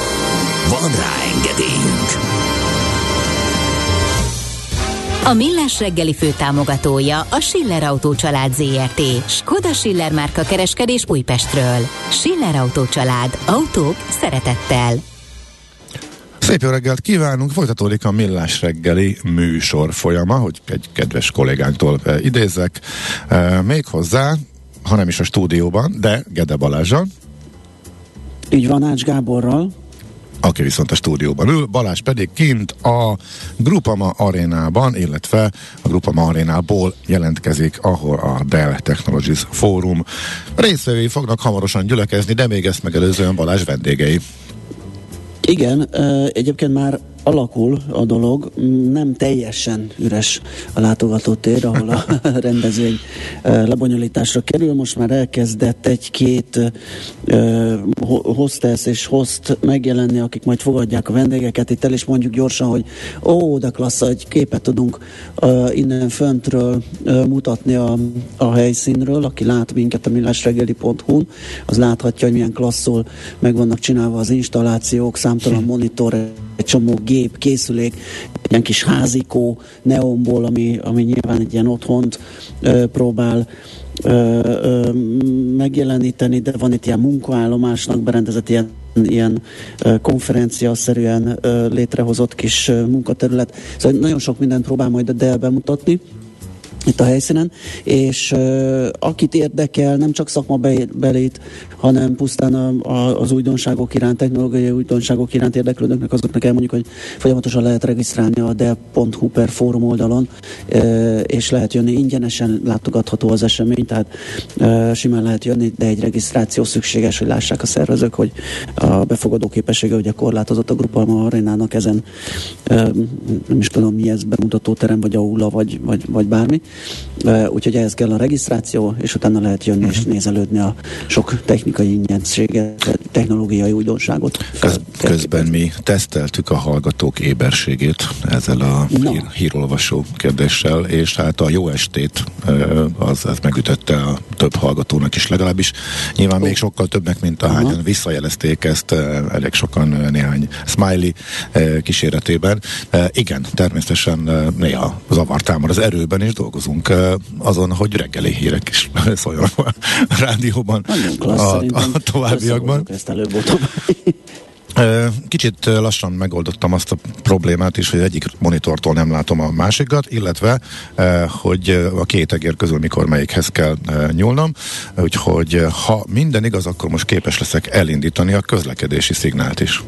Van rá engedélyünk! A Millás reggeli főtámogatója a Schiller Autó család ZRT. Skoda Schiller márka kereskedés Újpestről. Schiller Autó család. Autók szeretettel. Szép jó reggelt kívánunk! Folytatódik a Millás reggeli műsor folyama, hogy egy kedves kollégánktól e, idézzek. E, még hozzá, ha nem is a stúdióban, de Gede Balázsal, Így van Ács Gáborral. Aki viszont a stúdióban ül, Balázs pedig kint a Grupama arénában, illetve a Grupama arénából jelentkezik, ahol a Dell Technologies Fórum részvevői fognak hamarosan gyülekezni, de még ezt megelőzően Balázs vendégei. Igen, egyébként már alakul a dolog, nem teljesen üres a látogatótér, ahol a [LAUGHS] rendezvény lebonyolításra kerül. Most már elkezdett egy-két hostess és host megjelenni, akik majd fogadják a vendégeket. Itt el is mondjuk gyorsan, hogy ó, de klassz, egy képet tudunk innen föntről mutatni a, a helyszínről. Aki lát minket a millásregeli.hu-n, az láthatja, hogy milyen klasszul meg vannak csinálva az installációk, számtalan [LAUGHS] monitor, egy csomó gép, készülék, ilyen kis házikó neonból, ami, ami nyilván egy ilyen otthont ö, próbál ö, ö, megjeleníteni, de van itt ilyen munkaállomásnak berendezett ilyen ilyen konferencia-szerűen létrehozott kis munkaterület. Szóval nagyon sok mindent próbál majd a Dell bemutatni itt a helyszínen, és uh, akit érdekel, nem csak szakmabelét, hanem pusztán a, a, az újdonságok iránt, technológiai újdonságok iránt érdeklődőknek, azoknak elmondjuk, hogy folyamatosan lehet regisztrálni a dell.hu per fórum oldalon, uh, és lehet jönni. Ingyenesen, látogatható az esemény, tehát uh, simán lehet jönni, de egy regisztráció szükséges, hogy lássák a szervezők, hogy a befogadó képessége ugye korlátozott a Grupalma arénának ezen, uh, nem is tudom mi ez, bemutató terem, vagy aula, vagy, vagy, vagy bármi úgyhogy ehhez kell a regisztráció, és utána lehet jönni uh-huh. és mhm. nézelődni a sok technikai ingyenséget, technológiai újdonságot. Köz, közben mi teszteltük a hallgatók éberségét ezzel a no. hír, hírolvasó kérdéssel, és hát a jó estét az, az megütötte a több hallgatónak is legalábbis. Nyilván oh. még sokkal többnek, mint a uh-huh. visszajelezték ezt, elég sokan néhány smiley kíséretében. Igen, természetesen néha zavar támad az erőben, és dolgozunk dolgozunk azon, hogy reggeli hírek is [LAUGHS] szóljanak a rádióban klassz, a, a továbbiakban. Ezt Kicsit lassan megoldottam azt a problémát is, hogy egyik monitortól nem látom a másikat, illetve hogy a két egér közül mikor melyikhez kell nyúlnom, úgyhogy ha minden igaz, akkor most képes leszek elindítani a közlekedési szignált is.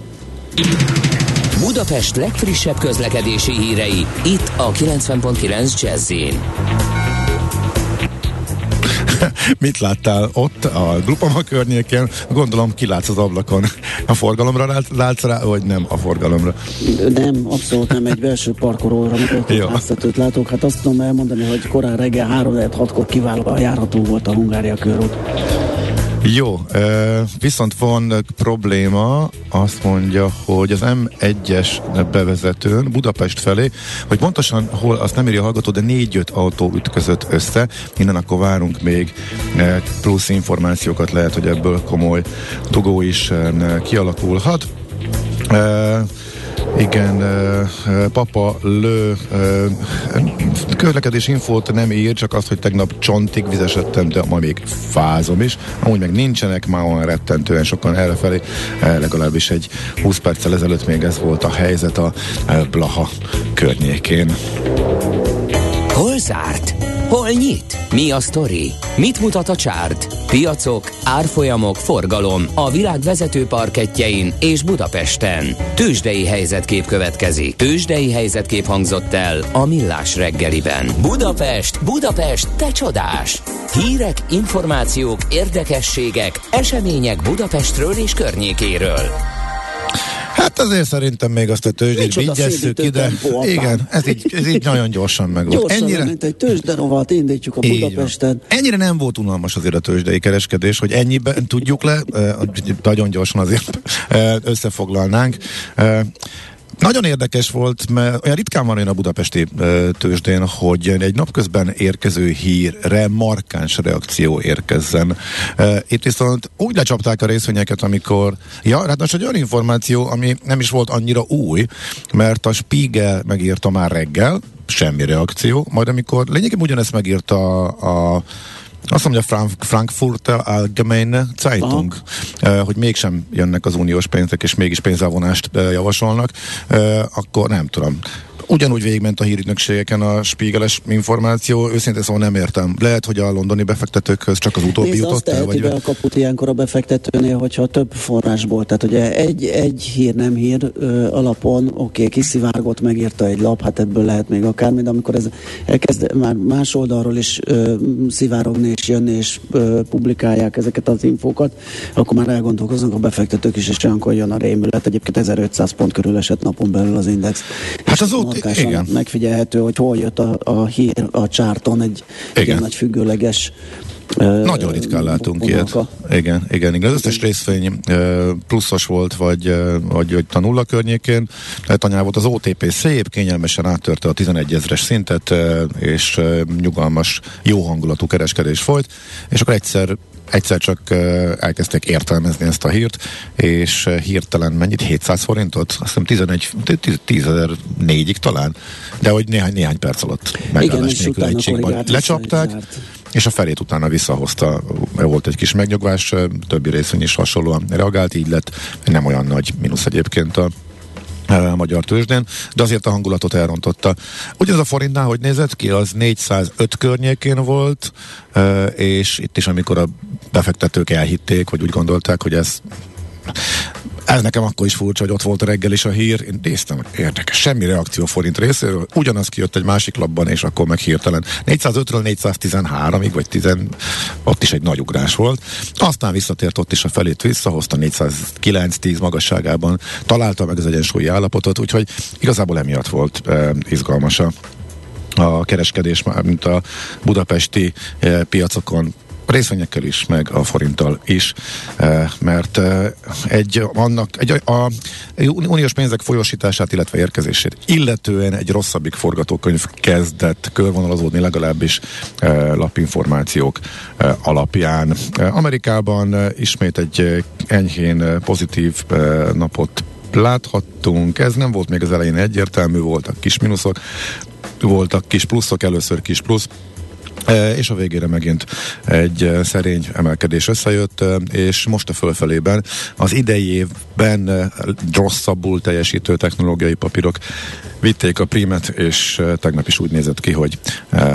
Budapest legfrissebb közlekedési hírei, itt a 90.9 jazz [LAUGHS] Mit láttál ott a Grupama környékén? Gondolom kilátsz az ablakon. A forgalomra látsz rá, vagy nem a forgalomra? Nem, abszolút nem. Egy belső parkolóra háztetőt látok. Hát azt tudom elmondani, hogy korán reggel 3 6 kor kiválóan járható volt a Hungária körút. Jó, viszont van probléma, azt mondja, hogy az M1-es bevezetőn Budapest felé, hogy pontosan hol, azt nem írja a hallgató, de négy-öt autó ütközött össze, innen akkor várunk még plusz információkat, lehet, hogy ebből komoly dugó is kialakulhat. Igen, papa lő közlekedés infót nem ír, csak azt, hogy tegnap csontig vizesedtem, de ma még fázom is. Amúgy meg nincsenek már olyan rettentően sokan errefelé, legalábbis egy 20 perccel ezelőtt még ez volt a helyzet a Blaha környékén. Hol zárt? Hol nyit? Mi a sztori? Mit mutat a csárt? Piacok, árfolyamok, forgalom a világ vezető parketjein és Budapesten. Tősdei helyzetkép következik. Tősdei helyzetkép hangzott el a Millás reggeliben. Budapest, Budapest, te csodás! Hírek, információk, érdekességek, események Budapestről és környékéről. Hát azért szerintem még azt a tőzsdét vigyesszük ide. Igen, ez így, ez így nagyon gyorsan meg volt. Gyorsan, Ennyire... mint egy tőzsderovat indítjuk a Budapesten. Ennyire nem volt unalmas azért a tőzsdei kereskedés, hogy ennyiben tudjuk le, nagyon gyorsan azért összefoglalnánk. Nagyon érdekes volt, mert olyan ritkán van olyan a budapesti tőzsdén, hogy egy napközben érkező hírre markáns reakció érkezzen. Itt viszont úgy lecsapták a részvényeket, amikor, ja, hát most egy olyan információ, ami nem is volt annyira új, mert a Spiegel megírta már reggel, semmi reakció, majd amikor lényegében ugyanezt megírta a, a azt mondja Frank, Frankfurter Allgemeine Zeitung, uh, hogy mégsem jönnek az uniós pénzek, és mégis pénzelvonást javasolnak, akkor nem tudom ugyanúgy végigment a hírügynökségeken a spiegeles információ, őszintén szóval nem értem. Lehet, hogy a londoni befektetőkhöz csak az utóbbi Nézd, jutott el, vagy... be a kaput ilyenkor a befektetőnél, hogyha több forrásból, tehát ugye egy, egy hír nem hír ö, alapon, oké, okay, kiszivárgott, megírta egy lap, hát ebből lehet még akármi, de amikor ez elkezd már más oldalról is ö, szivárogni és jönni és ö, publikálják ezeket az infókat, akkor már elgondolkoznak a befektetők is, és olyankor jön a rémület. Egyébként 1500 pont körül esett napon belül az index. Hát az markánsan igen. Megfigyelhető, hogy hol jött a, a hír a csárton egy Igen. igen. nagy függőleges Nagyon ritkán látunk ilyet. vonalka. Igen, igen, igen. Az összes részvény pluszos volt, vagy, vagy, vagy a nulla környékén. Tehát anyá volt az OTP szép, kényelmesen áttörte a 11 ezres szintet, és nyugalmas, jó hangulatú kereskedés folyt, és akkor egyszer egyszer csak elkezdték értelmezni ezt a hírt, és hirtelen mennyit? 700 forintot? Azt hiszem 11, 10.004-ig talán, de hogy néhány, néhány perc alatt megállás nélkül korrigált vissza, lecsapták, és a felét utána visszahozta, volt egy kis megnyugvás, többi részvény is hasonlóan reagált, így lett. Nem olyan nagy mínusz egyébként a magyar tőzsdén, de azért a hangulatot elrontotta. Ugyanaz a forintnál, hogy nézett ki, az 405 környékén volt, és itt is, amikor a befektetők elhitték, hogy úgy gondolták, hogy ez ez nekem akkor is furcsa, hogy ott volt a reggel is a hír. Én néztem, érdekes, semmi reakció forint részéről. Ugyanaz kijött egy másik lapban, és akkor meg hirtelen 405-ről 413-ig, vagy 10, ott is egy nagy ugrás volt. Aztán visszatért ott is a felét visszahozta 409-10 magasságában, találta meg az egyensúlyi állapotot, úgyhogy igazából emiatt volt eh, izgalmas a a kereskedés, mint a budapesti eh, piacokon részvényekkel is, meg a forinttal is, eh, mert eh, egy, annak, egy, a uniós pénzek folyosítását, illetve érkezését, illetően egy rosszabbik forgatókönyv kezdett körvonalazódni legalábbis eh, lapinformációk alapján. Amerikában ismét egy enyhén pozitív napot láthattunk. Ez nem volt még az elején egyértelmű, voltak kis mínuszok, voltak kis pluszok, először kis plusz, és a végére megint egy szerény emelkedés összejött, és most a fölfelében az idei évben rosszabbul teljesítő technológiai papírok vitték a prímet, és tegnap is úgy nézett ki, hogy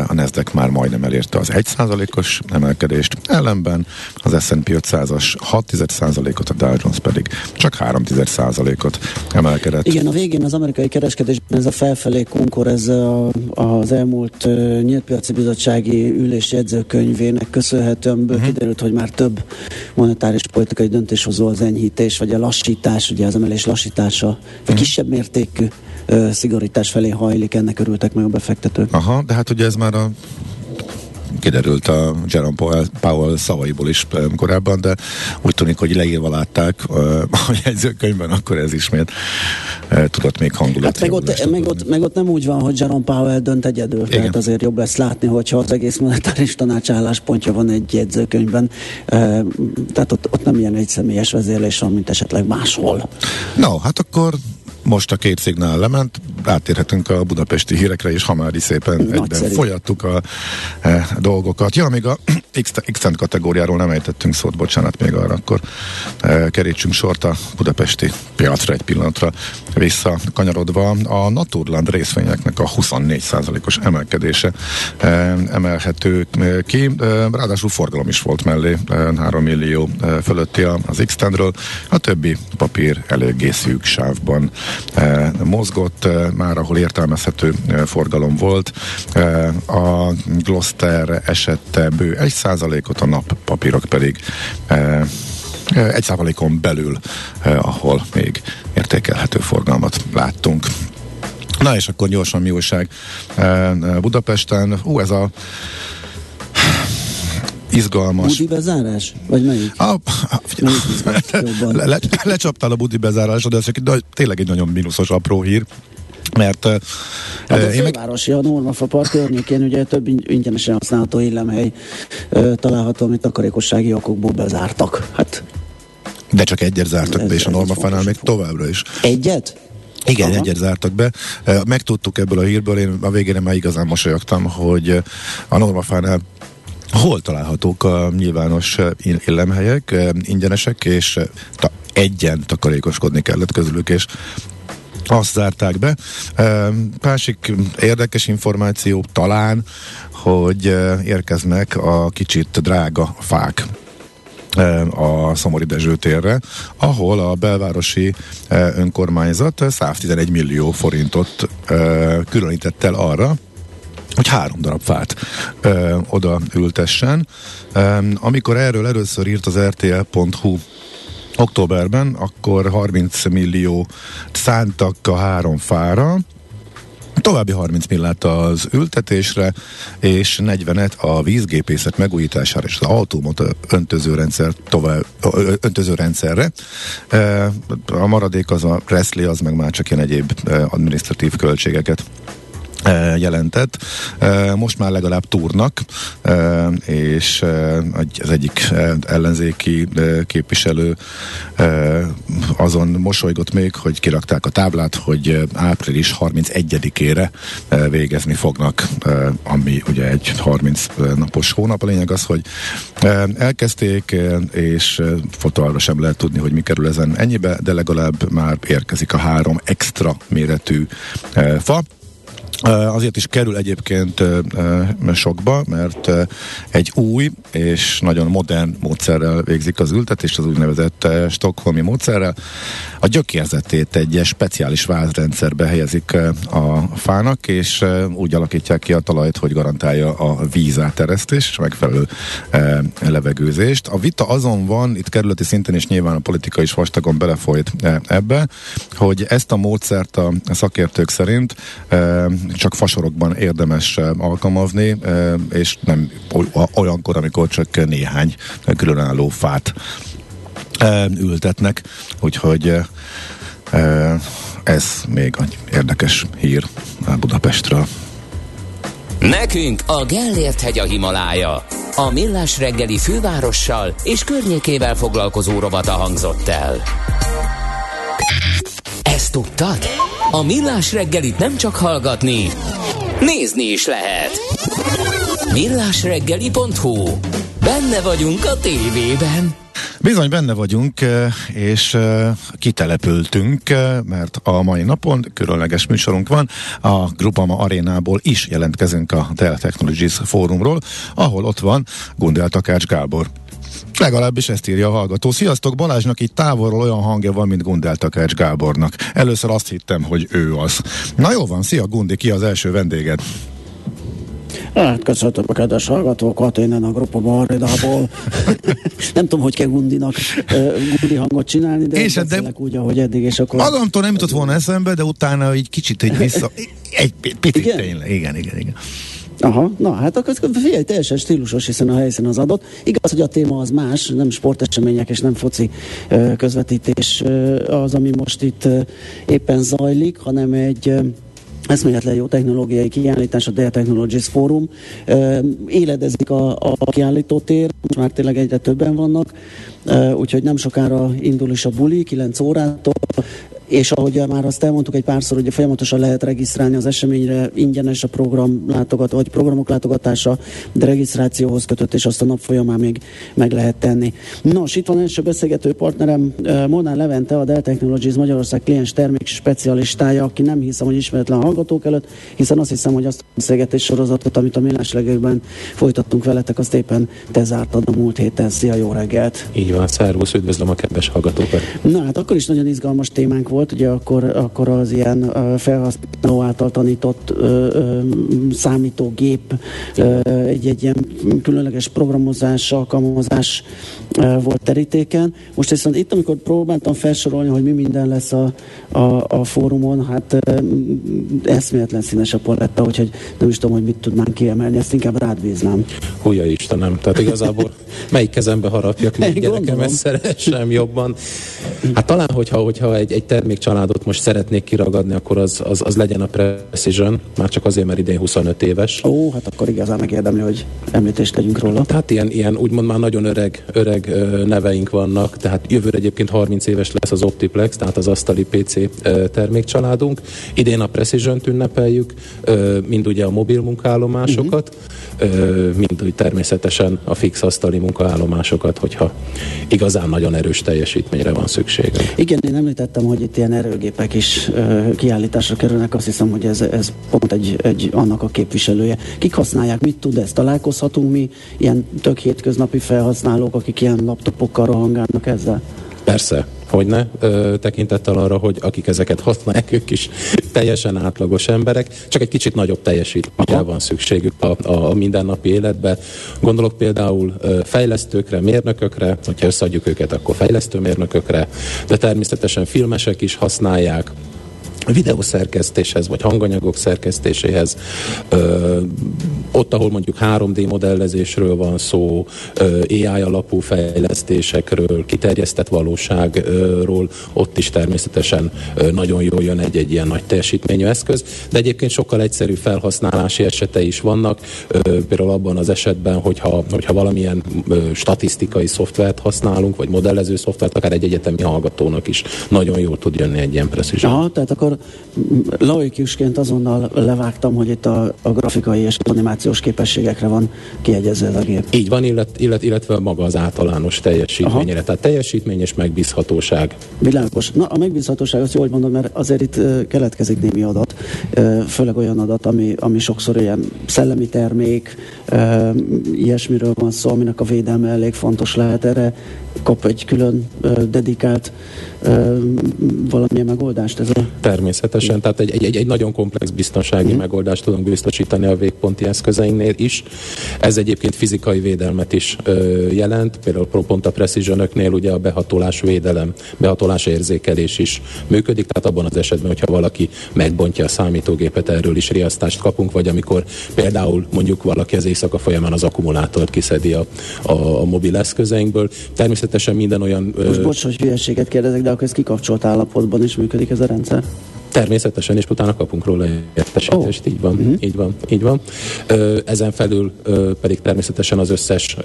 a Nasdaq már majdnem elérte az 1%-os emelkedést, ellenben az S&P 500-as 6%-ot, a Dow Jones pedig csak 3%-ot emelkedett. Igen, a végén az amerikai kereskedésben ez a felfelé konkor, ez a, az elmúlt uh, nyíltpiaci bizottsági ülés jegyzőkönyvének köszönhetően uh-huh. kiderült, hogy már több monetáris politikai döntéshozó az enyhítés, vagy a lassítás, ugye az emelés lassítása, vagy uh-huh. kisebb mértékű uh, szigorítás felé hajlik, ennek örültek meg a befektetők. Aha, de hát ugye ez már a kiderült a Jerome Powell, Powell szavaiból is em, korábban, de úgy tűnik, hogy leírva látták ö, [LAUGHS] a jegyzőkönyvben, akkor ez ismét e, tudott még hangulat. Hát meg ott, meg, ott, meg ott nem úgy van, hogy Jerome Powell dönt egyedül, Igen. tehát azért jobb lesz látni, hogyha az egész monetáris tanács álláspontja van egy jegyzőkönyvben, tehát ott, ott nem ilyen egy személyes vezérlés van, mint esetleg máshol. No, hát akkor most a két szignál lement, átérhetünk a budapesti hírekre, és ha már is szépen Nagyszerű. egyben folyattuk a e, dolgokat. Ja, még a [CLEARS THROAT] X- kategóriáról nem ejtettünk szót, bocsánat, még arra akkor e, kerítsünk sort a budapesti piacra egy pillanatra visszakanyarodva. A Naturland részvényeknek a 24%-os emelkedése e, emelhető ki, e, ráadásul forgalom is volt mellé, e, 3 millió e, fölötti az x a többi papír eléggé szűk sávban mozgott, e, már ahol értelmezhető e, forgalom volt. A Gloster esette bő 1%-ot, a nappapírok pedig e, egy százalékon belül, eh, ahol még értékelhető forgalmat láttunk. Na és akkor gyorsan mi újság eh, Budapesten. Ú, ez a izgalmas. Budi bezárás? Vagy melyik? A, a, Melyik izgalmas [LAUGHS] jobban? le, le, lecsaptál a budi bezárásra, de ez nagy- tényleg egy nagyon mínuszos apró hír. Mert Hát a eh, én meg, fővárosi, a Normafa Park környékén ugye több ing- ingyenesen használható illemhely ö, található, amit takarékossági okokból bezártak. Hát de csak egyet zártak Ez- be, és a Normafánál még info. továbbra is. egyet? Igen, Aha. egyet zártak be. Megtudtuk ebből a hírből, én a végén már igazán mosolyogtam, hogy a Normafánál hol találhatók a nyilvános eh, ill- illemhelyek, eh, ingyenesek, és eh, ta, egyen takarékoskodni kellett közülük, és azt zárták be. Másik érdekes információ talán, hogy érkeznek a kicsit drága fák a Szomori Dezső térre, ahol a belvárosi önkormányzat 111 millió forintot különített el arra, hogy három darab fát ö, oda ültessen. Ö, amikor erről először írt az RTL.hu októberben, akkor 30 millió szántak a három fára, További 30 millát az ültetésre, és 40-et a vízgépészet megújítására és az autómot öntözőrendszer tovább, öntözőrendszerre. A maradék az a Presley, az meg már csak ilyen egyéb administratív költségeket jelentett. Most már legalább túrnak, és az egyik ellenzéki képviselő azon mosolygott még, hogy kirakták a táblát, hogy április 31-ére végezni fognak, ami ugye egy 30 napos hónap. A lényeg az, hogy elkezdték, és fotóra sem lehet tudni, hogy mi kerül ezen ennyibe, de legalább már érkezik a három extra méretű fa. Azért is kerül egyébként sokba, mert egy új és nagyon modern módszerrel végzik az ültetést, az úgynevezett stokholmi módszerrel. A gyökérzetét egy speciális vázrendszerbe helyezik a fának, és úgy alakítják ki a talajt, hogy garantálja a vízáteresztés és megfelelő levegőzést. A vita azon van, itt kerületi szinten is nyilván a politika is vastagon belefolyt ebbe, hogy ezt a módszert a szakértők szerint csak fasorokban érdemes alkalmazni, és nem olyankor, amikor csak néhány különálló fát ültetnek, úgyhogy ez még egy érdekes hír Budapestről. Nekünk a Gellért hegy a Himalája. A Millás reggeli fővárossal és környékével foglalkozó rovata hangzott el. Ezt tudtad? A Millás reggelit nem csak hallgatni, nézni is lehet. Millásreggeli.hu Benne vagyunk a tévében. Bizony benne vagyunk, eh, és eh, kitelepültünk, eh, mert a mai napon különleges műsorunk van. A Grupama arénából is jelentkezünk a Dell Technologies fórumról, ahol ott van Gundel Takács Gábor. Legalábbis ezt írja a hallgató. Sziasztok, Balázsnak itt távolról olyan hangja van, mint Gundel Takács Gábornak. Először azt hittem, hogy ő az. Na jó van, szia Gundi, ki az első vendéged? Hát köszöntöm a kedves hallgatókat, innen a Grupa Barridából. [LAUGHS] nem tudom, hogy kell Gundinak uh, Gundi hangot csinálni, de és de úgy, ahogy eddig, és akkor... Magamtól nem jutott volna eszembe, de utána egy kicsit egy vissza... [LAUGHS] Egy picit igen? tényleg, igen, igen, igen. Aha, na hát akkor figyelj, teljesen stílusos, hiszen a helyszín az adott. Igaz, hogy a téma az más, nem sportesemények és nem foci közvetítés az, ami most itt éppen zajlik, hanem egy eszméletlen jó technológiai kiállítás, a Dell Technologies Forum. Éledezik a, a kiállítótér, most már tényleg egyre többen vannak, úgyhogy nem sokára indul is a buli, 9 órától és ahogy már azt elmondtuk egy párszor, hogy folyamatosan lehet regisztrálni az eseményre, ingyenes a program látogat, vagy programok látogatása, de regisztrációhoz kötött, és azt a nap folyamán még meg lehet tenni. Nos, itt van első beszélgető partnerem, Molnár Levente, a Dell Technologies Magyarország kliens termék specialistája, aki nem hiszem, hogy ismeretlen a hallgatók előtt, hiszen azt hiszem, hogy azt a beszélgetés sorozatot, amit a millás reggelben folytattunk veletek, azt éppen te zártad a múlt héten. Szia, jó reggelt! Így van, szervusz, üdvözlöm a kedves hallgatókat! Na hát akkor is nagyon izgalmas témánk volt volt, ugye akkor, akkor az ilyen felhasználó által tanított ö, ö, számítógép ö, egy, egy ilyen különleges programozás, alkalmazás ö, volt terítéken. Most viszont itt, amikor próbáltam felsorolni, hogy mi minden lesz a, a, a fórumon, hát ö, eszméletlen színes a paletta, úgyhogy nem is tudom, hogy mit tudnánk kiemelni, ezt inkább rád bíznám. Húja Istenem, tehát igazából [LAUGHS] melyik kezembe harapjak, még gyerekem, ezt szeressem jobban. Hát talán, hogyha, hogyha egy, egy termék családot most szeretnék kiragadni, akkor az, az, az legyen a Precision, már csak azért, mert idén 25 éves. Ó, hát akkor igazán megérdemli, hogy említést tegyünk róla. Tehát ilyen, ilyen úgymond már nagyon öreg, öreg neveink vannak, tehát jövőre egyébként 30 éves lesz az Optiplex, tehát az asztali PC termékcsaládunk. Idén a Precision-t ünnepeljük, mind ugye a mobil munkállomásokat, uh-huh. mind úgy természetesen a fix asztali munkaállomásokat, hogyha igazán nagyon erős teljesítményre van szükségünk. Igen, én említettem, hogy itt ilyen erőgépek is uh, kiállításra kerülnek, azt hiszem, hogy ez, ez pont egy, egy annak a képviselője. Kik használják, mit tud ez? Találkozhatunk mi ilyen tök hétköznapi felhasználók, akik ilyen laptopokkal rohangálnak ezzel? Persze, hogy ne, tekintettel arra, hogy akik ezeket használják, ők is teljesen átlagos emberek, csak egy kicsit nagyobb teljesítményre van szükségük a, a, mindennapi életbe. Gondolok például fejlesztőkre, mérnökökre, hogyha összeadjuk őket, akkor fejlesztőmérnökökre, de természetesen filmesek is használják, videószerkesztéshez, vagy hanganyagok szerkesztéséhez. Ö, ott, ahol mondjuk 3D modellezésről van szó, ö, AI alapú fejlesztésekről, kiterjesztett valóságról, ott is természetesen ö, nagyon jól jön egy-egy ilyen nagy teljesítményű eszköz, de egyébként sokkal egyszerű felhasználási esetei is vannak, ö, például abban az esetben, hogyha, hogyha valamilyen ö, statisztikai szoftvert használunk, vagy modellező szoftvert, akár egy egyetemi hallgatónak is nagyon jól tud jönni egy ilyen precision. Aha, tehát akkor laikusként azonnal levágtam, hogy itt a, a grafikai és animációs képességekre van kiegyezve ez a gép. Így van, illet, illet, illetve maga az általános teljesítményre. Aha. Tehát teljesítmény és megbízhatóság. Világos. Na, a megbízhatóság, azt jól mondom, mert azért itt keletkezik némi adat, főleg olyan adat, ami, ami sokszor ilyen szellemi termék, ilyesmiről van szó, aminek a védelme elég fontos lehet. Erre kap egy külön dedikált valamilyen megoldást ez a... Természetesen, tehát egy, egy, egy nagyon komplex biztonsági mm. megoldást tudunk biztosítani a végponti eszközeinknél is. Ez egyébként fizikai védelmet is jelent, például pont a precision ugye a behatolás védelem, behatolás érzékelés is működik, tehát abban az esetben, hogyha valaki megbontja a számítógépet, erről is riasztást kapunk, vagy amikor például mondjuk valaki az éjszaka folyamán az akkumulátort kiszedi a, a, a mobil eszközeinkből. Természetesen minden olyan... Most bocs, hogy hülyeséget kérdezek, de akkor ez kikapcsolt állapotban is működik ez a rendszer? Természetesen, és utána kapunk róla értesítést, oh. így van, uh-huh. így van, így van. Ezen felül pedig természetesen az összes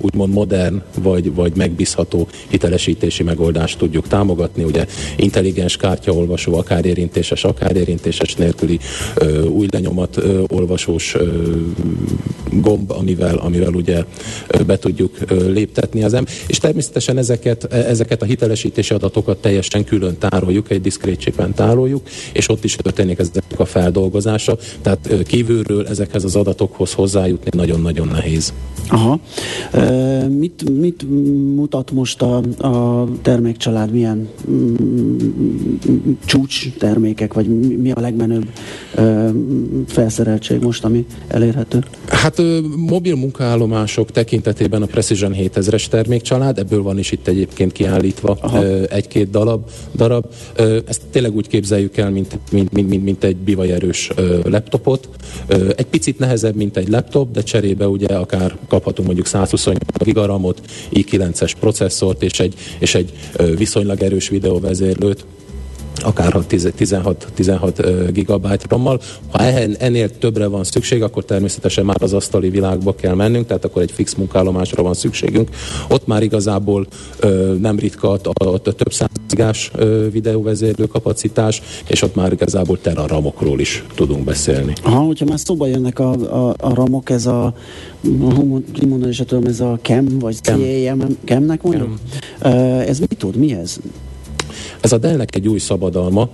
úgymond modern vagy, vagy megbízható hitelesítési megoldást tudjuk támogatni, ugye intelligens kártyaolvasó, akár érintéses, akár érintéses nélküli új lenyomat olvasós gomb, amivel, amivel ugye be tudjuk léptetni az ember. És természetesen ezeket, ezeket a hitelesítési adatokat teljesen külön tároljuk, egy diszkrét tároljuk, és ott is történik ezek a feldolgozása, tehát kívülről ezekhez az adatokhoz hozzájutni nagyon-nagyon nehéz. Aha. E, mit, mit mutat most a, a termékcsalád, milyen mm, csúcs termékek, vagy mi a legmenőbb e, felszereltség most, ami elérhető? Hát mobil munkaállomások tekintetében a Precision 7000-es termékcsalád, ebből van is itt egyébként kiállítva Aha. egy-két darab, darab. Ezt tényleg úgy képzeljük el, mint, mint, mint, mint, mint egy bivajerős laptopot. Egy picit nehezebb, mint egy laptop, de cserébe ugye akár kaphatunk mondjuk 128 gigaramot, i9-es processzort és egy, és egy viszonylag erős videóvezérlőt, akár 16, gigabyte rommal. Ha ennél többre van szükség, akkor természetesen már az asztali világba kell mennünk, tehát akkor egy fix munkállomásra van szükségünk. Ott már igazából ö, nem ritka a, a, a több százigás videóvezérlő kapacitás, és ott már igazából teraramokról is tudunk beszélni. Ha, hogyha már szóba jönnek a, a, a ramok, ez a mondani is tudom, ez a CAM, vagy CAM, CAM-nek mondjuk? CAM. Ez mit tud? Mi ez? Ez a Dell-nek egy új szabadalma,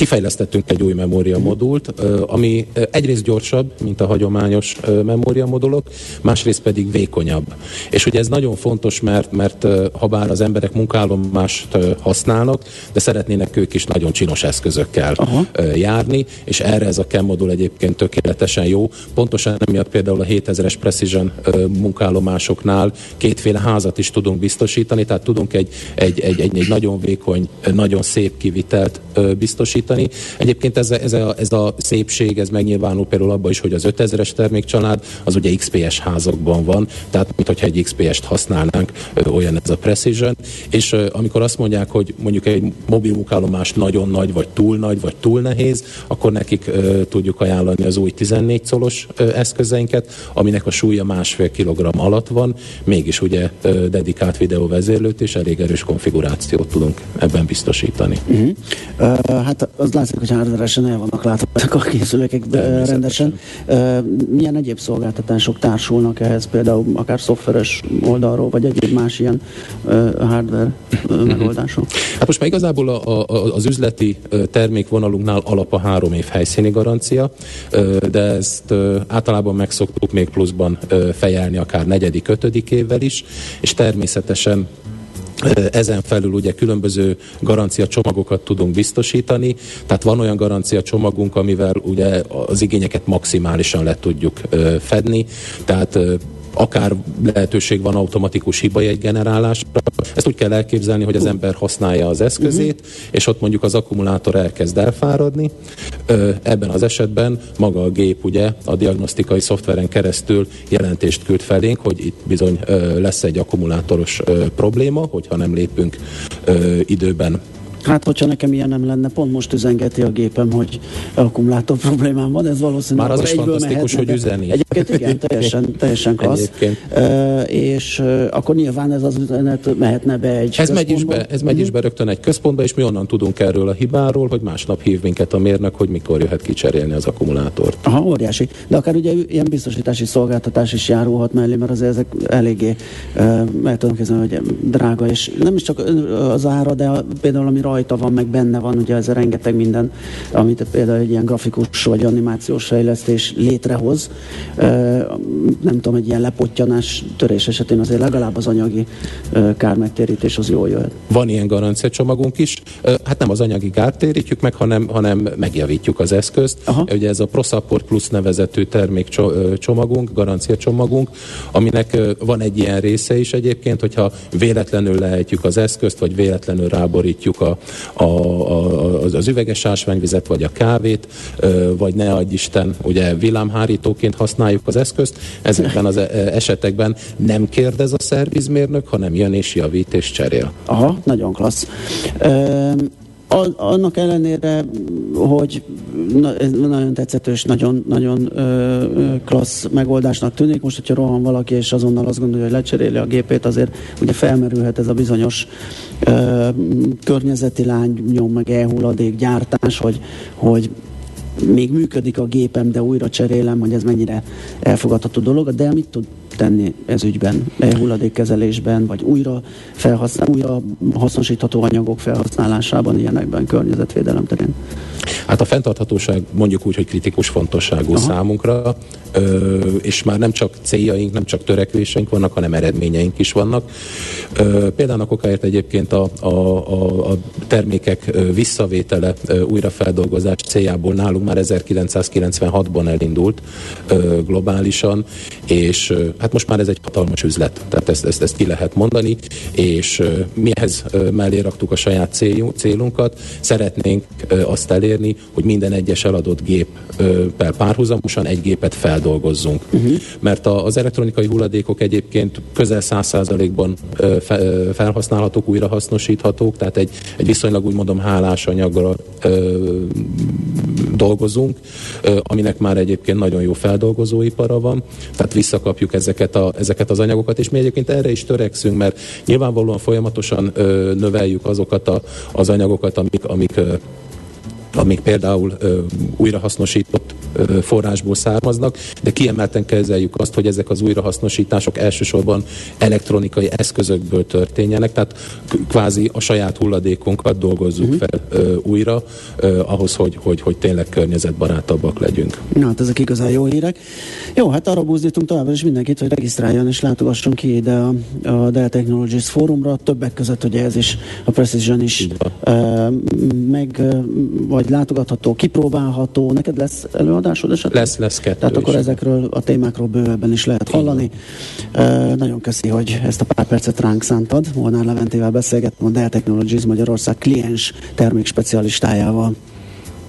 kifejlesztettünk egy új memóriamodult, ami egyrészt gyorsabb, mint a hagyományos memóriamodulok, másrészt pedig vékonyabb. És ugye ez nagyon fontos, mert, mert ha bár az emberek munkállomást használnak, de szeretnének ők is nagyon csinos eszközökkel Aha. járni, és erre ez a CAM modul egyébként tökéletesen jó. Pontosan emiatt például a 7000-es Precision munkállomásoknál kétféle házat is tudunk biztosítani, tehát tudunk egy, egy, egy, egy, egy nagyon vékony, nagyon szép kivitelt biztosítani, biztosítani. Egyébként ez ez, a, ez a szépség, ez megnyilvánul például abban is, hogy az 5000-es termékcsalád az ugye XPS házakban van, tehát mint hogyha egy XPS-t használnánk, olyan ez a Precision, és amikor azt mondják, hogy mondjuk egy mobil munkállomást nagyon nagy, vagy túl nagy, vagy túl nehéz, akkor nekik tudjuk ajánlani az új 14 szolos eszközeinket, aminek a súlya másfél kilogramm alatt van, mégis ugye dedikált videóvezérlőt és elég erős konfigurációt tudunk ebben biztosítani. Uh-huh. Uh, hát az látszik, hogy hardveresen el vannak látva ezek a készülékek rendesen. Milyen egyéb szolgáltatások társulnak ehhez, például akár szoftveres oldalról, vagy egyéb más ilyen hardware megoldások? Hát most már igazából a, a, az üzleti termékvonalunknál alap a három év helyszíni garancia, de ezt általában megszoktuk még pluszban fejelni akár negyedik, ötödik évvel is, és természetesen ezen felül ugye különböző garancia csomagokat tudunk biztosítani, tehát van olyan garancia csomagunk, amivel ugye az igényeket maximálisan le tudjuk fedni, tehát akár lehetőség van automatikus generálásra. Ezt úgy kell elképzelni, hogy az ember használja az eszközét, uh-huh. és ott mondjuk az akkumulátor elkezd elfáradni. Ebben az esetben maga a gép ugye a diagnosztikai szoftveren keresztül jelentést küld felénk, hogy itt bizony lesz egy akkumulátoros probléma, hogyha nem lépünk időben Hát, hogyha nekem ilyen nem lenne, pont most üzengeti a gépem, hogy akkumulátor problémám van, ez valószínűleg Már az is fantasztikus, hogy üzeni. Egyébként igen, teljesen, teljesen klassz. Uh, és uh, akkor nyilván ez az üzenet mehetne be egy ez megy, is be, ez megy is be rögtön egy központba, és mi onnan tudunk erről a hibáról, hogy másnap hív minket a mérnök, hogy mikor jöhet kicserélni az akkumulátort. Aha, óriási. De akár ugye ilyen biztosítási szolgáltatás is járulhat mellé, mert azért ezek eléggé, uh, mert tudom kezdeni, hogy drága, és nem is csak az ára, de például ami rajta van, meg benne van, ugye ez rengeteg minden, amit például egy ilyen grafikus vagy animációs fejlesztés létrehoz. Nem tudom, egy ilyen lepottyanás törés esetén azért legalább az anyagi kármegtérítés az jól jöhet. Van ilyen garanciacsomagunk is. Hát nem az anyagi kárt térítjük meg, hanem, hanem megjavítjuk az eszközt. Aha. Ugye ez a ProSupport Plus nevezetű termékcsomagunk, garanciacsomagunk, aminek van egy ilyen része is egyébként, hogyha véletlenül lehetjük az eszközt, vagy véletlenül ráborítjuk a, a, a, az üveges ásványvizet, vagy a kávét, vagy ne adj Isten, ugye villámhárítóként használjuk az eszközt. Ezekben az esetekben nem kérdez a szervizmérnök, hanem jön és javít és cserél. Aha, nagyon klassz. Annak ellenére, hogy ez nagyon tetszetős, nagyon, nagyon ö, klassz megoldásnak tűnik. Most, hogyha rohan valaki, és azonnal azt gondolja, hogy lecseréli a gépét, azért ugye felmerülhet ez a bizonyos ö, környezeti nyom, meg elhulladék gyártás, hogy, hogy még működik a gépem, de újra cserélem, hogy ez mennyire elfogadható dolog, de mit tud tenni ez ügyben, e hulladékkezelésben, vagy újra, felhasznál, újra hasznosítható anyagok felhasználásában, ilyenekben, környezetvédelem terén? Hát a fenntarthatóság mondjuk úgy, hogy kritikus fontosságú Aha. számunkra, ö, és már nem csak céljaink, nem csak törekvéseink vannak, hanem eredményeink is vannak. Ö, például a kokáért egyébként a, a, a, a termékek visszavétele, újrafeldolgozás céljából nálunk már 1996-ban elindult ö, globálisan, és hát most már ez egy hatalmas üzlet, tehát ezt, ezt, ezt ki lehet mondani, és mi ehhez mellé raktuk a saját célunkat, szeretnénk azt elérni, hogy minden egyes eladott géppel párhuzamosan egy gépet feldolgozzunk. Uh-huh. Mert az elektronikai hulladékok egyébként közel 100%-ban felhasználhatók, újrahasznosíthatók, tehát egy, egy viszonylag úgy mondom hálás anyaggal dolgozunk, aminek már egyébként nagyon jó feldolgozóipara van, tehát visszakapjuk ezeket, a, ezeket az anyagokat, és mi egyébként erre is törekszünk, mert nyilvánvalóan folyamatosan növeljük azokat a, az anyagokat, amik, amik amik például ö, újrahasznosított ö, forrásból származnak, de kiemelten kezeljük azt, hogy ezek az újrahasznosítások elsősorban elektronikai eszközökből történjenek, tehát kvázi a saját hulladékunkat dolgozzuk uh-huh. fel ö, újra, ö, ahhoz, hogy, hogy, hogy tényleg környezetbarátabbak legyünk. Na, hát ezek igazán jó hírek. Jó, hát arra buzdítunk továbbra is mindenkit, hogy regisztráljon és látogasson ki ide a, a Dell Technologies fórumra, többek között ugye ez is, a Precision is, uh, meg uh, vagy látogatható, kipróbálható. Neked lesz előadásod esetleg? Lesz, lesz kettő Tehát akkor is. ezekről a témákról bővebben is lehet hallani. Uh, nagyon köszi, hogy ezt a pár percet ránk szántad. Molnár Leventével beszélgettem a Dell Technologies Magyarország kliens termékspecialistájával.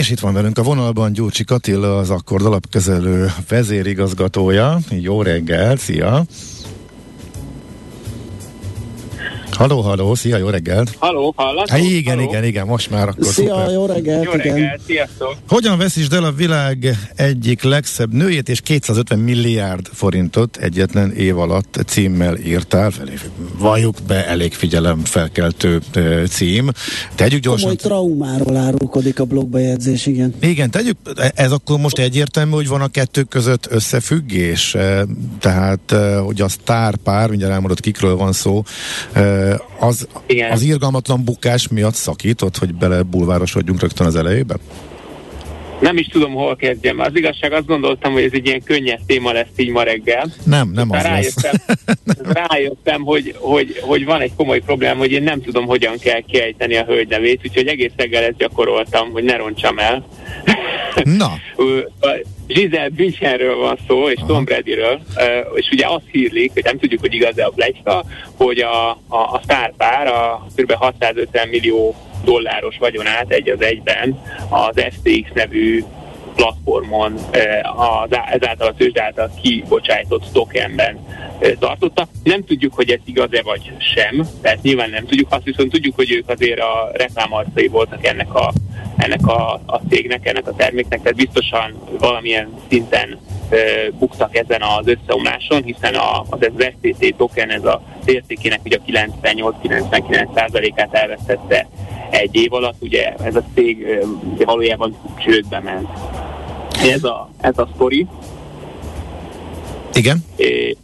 És itt van velünk a vonalban Gyurcsi Katilla, az Akkord alapkezelő vezérigazgatója. Jó reggel, szia! Haló, haló, szia, jó reggelt! Haló, hallatok? Há, igen, Haló? igen, igen, most már akkor Szia, szuper. jó reggelt, Jó igen. reggelt, sziasztok! Hogyan veszítsd el a világ egyik legszebb nőjét és 250 milliárd forintot egyetlen év alatt címmel írtál? Felé, valljuk be, elég figyelem felkeltő ö, cím. Tegyük gyorsan. Komoly traumáról árulkodik a blogbejegyzés, igen. Igen, tegyük, ez akkor most egyértelmű, hogy van a kettő között összefüggés, Eh, tehát, eh, hogy a sztárpár, mindjárt elmondott, kikről van szó, az, Igen. az irgalmatlan bukás miatt szakított, hogy bele bulvárosodjunk rögtön az elejébe? Nem is tudom, hol kezdjem. Az igazság, azt gondoltam, hogy ez egy ilyen könnyes téma lesz így ma reggel. Nem, nem az Aztán lesz. rájöttem, [LAUGHS] rájöttem hogy, hogy, hogy van egy komoly problém, hogy én nem tudom, hogyan kell kiejteni a hölgy nevét, úgyhogy egész reggel ezt gyakoroltam, hogy ne roncsam el. Na, [LAUGHS] Giselle Bündchenről van szó, és Tom Bradyről, és ugye azt hírlik, hogy nem tudjuk, hogy igaz-e a plegyka, hogy a, a, a sztárpár a kb. 650 millió dolláros vagyonát egy az egyben az FTX nevű platformon az, ezáltal a tőzsd által kibocsájtott tokenben tartotta. Nem tudjuk, hogy ez igaz-e vagy sem, tehát nyilván nem tudjuk, azt viszont tudjuk, hogy ők azért a reklámarcai voltak ennek a, ennek a, a cégnek, ennek a terméknek, tehát biztosan valamilyen szinten eh, buktak ezen az összeomláson, hiszen a, az, az FTT token, ez a értékének ugye a 98-99%-át elvesztette egy év alatt, ugye ez a cég ö, ugye valójában csődbe ment. Ez a, ez a sztori. igen. É,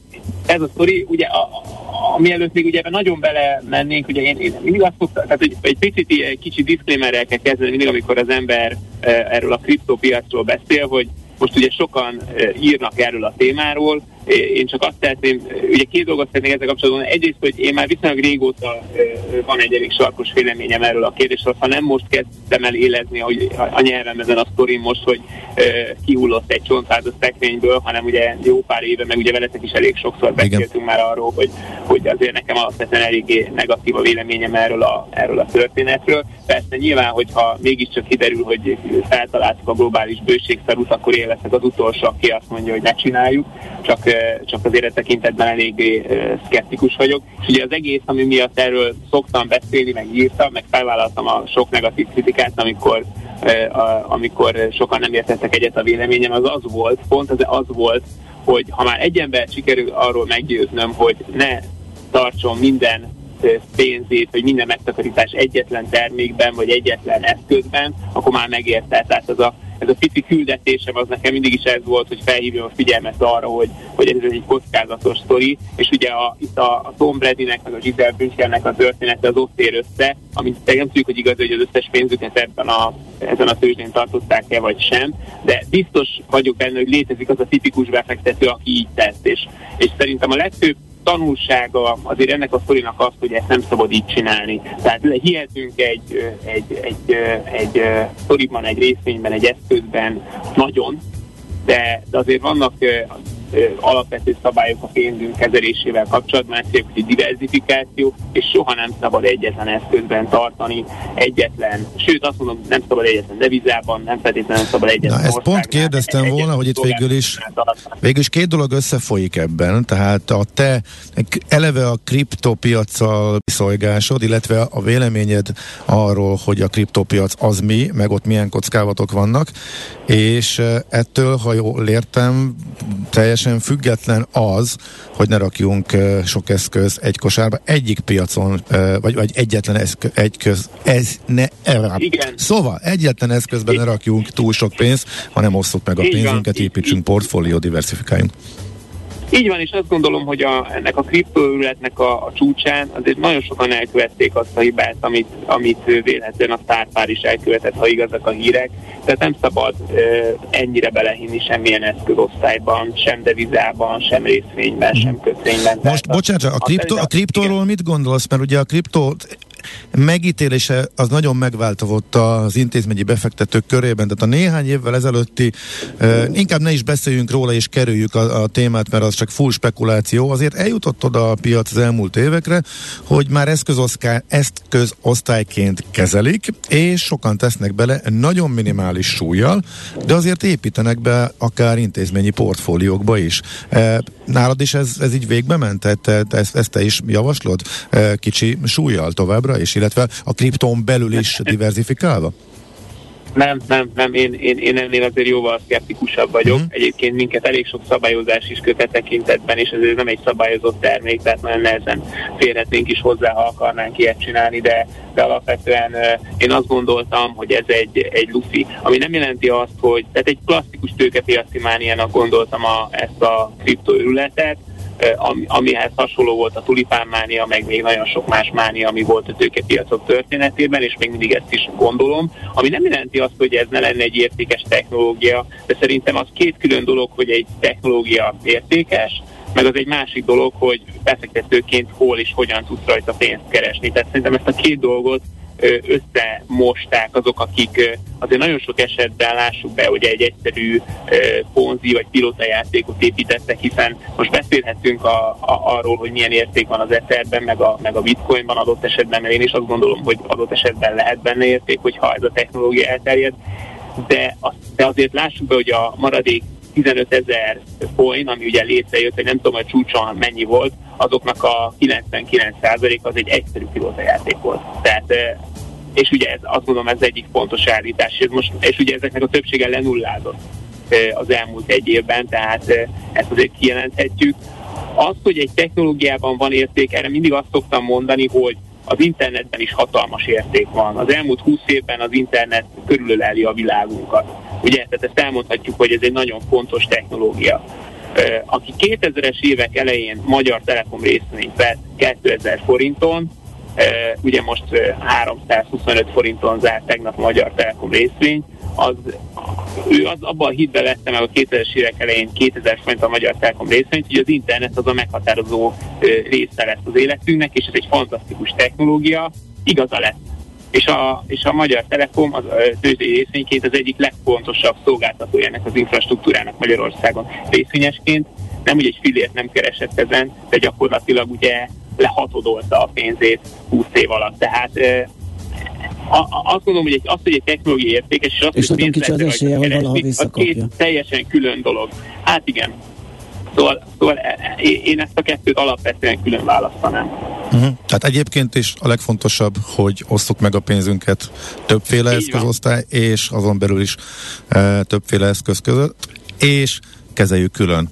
Ez a sztori, ugye a, a, mielőtt még ugye ebben nagyon bele mennénk, ugye én, én mindig azt szoktam, tehát egy, egy picit ilyen kicsi disclaimerrel kell kezdeni mindig, amikor az ember eh, erről a kriptópiacról beszél, hogy most ugye sokan eh, írnak erről a témáról, én csak azt szeretném, ugye két dolgot szeretnék ezzel kapcsolatban. Egyrészt, hogy én már viszonylag régóta van egy elég sarkos véleményem erről a kérdésről, ha nem most kezdtem el élezni hogy a, nyelvem ezen a sztorin most, hogy kihullott egy csontvád a szekrényből, hanem ugye jó pár éve, meg ugye veletek is elég sokszor beszéltünk már arról, hogy, hogy azért nekem alapvetően eléggé negatív a véleményem erről a, erről a történetről. Persze nyilván, hogyha mégiscsak kiderül, hogy feltaláltuk a globális bőségszarút, akkor én leszek az utolsó, aki azt mondja, hogy ne csináljuk, csak, csak azért e tekintetben eléggé szkeptikus vagyok. És ugye az egész, ami miatt erről szoktam beszélni, meg írtam, meg felvállaltam a sok negatív kritikát, amikor amikor sokan nem értettek egyet a véleményem, az az volt, pont az, az volt, hogy ha már egy ember sikerül arról meggyőznöm, hogy ne tartson minden pénzét, vagy minden megtakarítás egyetlen termékben, vagy egyetlen eszközben, akkor már megérte. Tehát az a, ez a pici küldetésem az nekem mindig is ez volt, hogy felhívjam a figyelmet arra, hogy, hogy ez egy kockázatos sztori, és ugye a, itt a, a Tom Bradynek, meg a Giselle Bündchennek a története az ott ér össze, amit nem tudjuk, hogy igaz, hogy az összes pénzüket ebben a, ezen a tőzsdén tartották-e vagy sem, de biztos vagyok benne, hogy létezik az a tipikus befektető, aki így tesz, és, és szerintem a legfőbb tanulsága azért ennek a sztorinak az, hogy ezt nem szabad így csinálni. Tehát hihetünk egy, egy, egy, egy ö, sztoriban, egy részvényben, egy eszközben nagyon, de, de azért vannak alapvető szabályok a pénzünk kezelésével kapcsolatban, ez egy diversifikáció, és soha nem szabad egyetlen eszközben tartani, egyetlen, sőt azt mondom, nem szabad egyetlen devizában, nem feltétlenül szabad egyetlen Na, ezt pont kérdeztem egyetlen volna, hogy itt végül is- Végül is két dolog összefolyik ebben, tehát a te eleve a kriptopiacsal szolgásod, illetve a véleményed arról, hogy a kriptopiac az mi, meg ott milyen kockázatok vannak, és ettől, ha jól értem, teljesen független az, hogy ne rakjunk sok eszköz egy kosárba, egyik piacon, vagy, vagy egyetlen eszköz, egy köz, ez ne, Igen. Szóval egyetlen eszközben ne rakjunk túl sok pénzt, hanem osszuk meg a pénzünket, építsünk portfólió, diversifikáljunk. Így van, és azt gondolom, hogy a, ennek a kriptoőrületnek a, a csúcsán azért nagyon sokan elkövették azt a hibát, amit, amit vélhetően a sztárpár is elkövetett, ha igazak a hírek. Tehát nem szabad ö, ennyire belehinni semmilyen eszközosztályban, sem devizában, sem részvényben, sem kötvényben. Most, Tehát bocsánat, a, a- kripto, a igen. kriptóról mit gondolsz? Mert ugye a kriptó megítélése az nagyon megváltozott az intézményi befektetők körében, tehát a néhány évvel ezelőtti, inkább ne is beszéljünk róla és kerüljük a, a témát, mert az csak full spekuláció, azért eljutott oda a piac az elmúlt évekre, hogy már eszközosztályként kezelik, és sokan tesznek bele nagyon minimális súlyjal, de azért építenek be akár intézményi portfóliókba is. Nálad is ez, ez így végbe ment? Tehát ezt, ezt te is javaslod? Kicsi súlyjal továbbra is, illetve a kriptón belül is [LAUGHS] diversifikálva? Nem, nem, nem, én, én, én ennél azért jóval szkeptikusabb vagyok. Uh-huh. Egyébként minket elég sok szabályozás is kötet tekintetben, és ez nem egy szabályozott termék, tehát nagyon nehezen férhetnénk is hozzá, ha akarnánk ilyet csinálni, de, de alapvetően uh, én azt gondoltam, hogy ez egy, egy lufi, ami nem jelenti azt, hogy, tehát egy klasszikus tőkepiaci mániának gondoltam a, ezt a kriptoörületet, amihez hasonló volt a tulipánmánia, meg még nagyon sok más mánia, ami volt a tőkepiacok történetében, és még mindig ezt is gondolom, ami nem jelenti azt, hogy ez ne lenne egy értékes technológia, de szerintem az két külön dolog, hogy egy technológia értékes, meg az egy másik dolog, hogy befektetőként hol és hogyan tudsz rajta pénzt keresni. Tehát szerintem ezt a két dolgot összemosták azok, akik azért nagyon sok esetben lássuk be, hogy egy egyszerű ponzi vagy pilotajátékot építettek, hiszen most beszélhetünk a, a, arról, hogy milyen érték van az Etherben, meg a, meg a Bitcoinban adott esetben, mert én is azt gondolom, hogy adott esetben lehet benne érték, hogyha ez a technológia elterjed, de, az, de azért lássuk be, hogy a maradék 15 ezer coin, ami ugye létrejött, hogy nem tudom, hogy csúcson mennyi volt, azoknak a 99% az egy egyszerű pilótajáték volt. Tehát és ugye ez, azt gondolom ez egyik fontos állítás, és, most, és ugye ezeknek a többsége lenullázott az elmúlt egy évben, tehát ezt azért kijelenthetjük. Az, hogy egy technológiában van érték, erre mindig azt szoktam mondani, hogy az internetben is hatalmas érték van. Az elmúlt 20 évben az internet körülöleli a világunkat. Ugye, tehát ezt elmondhatjuk, hogy ez egy nagyon fontos technológia. Aki 2000-es évek elején Magyar Telekom részvényt vett 2000 forinton, ugye most 325 forinton zárt tegnap Magyar Telekom részvény, az, ő az abban a hitben vette meg a 2000-es évek elején 2000 forint a Magyar Telekom részvényt, hogy az internet az a meghatározó része lesz az életünknek, és ez egy fantasztikus technológia, igaza lett. És a, és a Magyar Telekom az tőzsdei részvényként az egyik legfontosabb szolgáltatója ennek az infrastruktúrának Magyarországon részvényesként. Nem, hogy egy filért nem keresett ezen, de gyakorlatilag ugye lehatodolta a pénzét 20 év alatt. Tehát a, a, azt gondolom, hogy egy, azt, hogy egy technológia értékes, és azt, és hogy kicsi az esélye, hogy valaha visszakapja. A két teljesen külön dolog. Hát igen. Szóval, szóval e, e, én ezt a kettőt alapvetően külön választanám. Uh-huh. Tehát egyébként is a legfontosabb, hogy osztuk meg a pénzünket többféle Így eszközosztály, van. és azon belül is e, többféle eszköz között, és kezeljük külön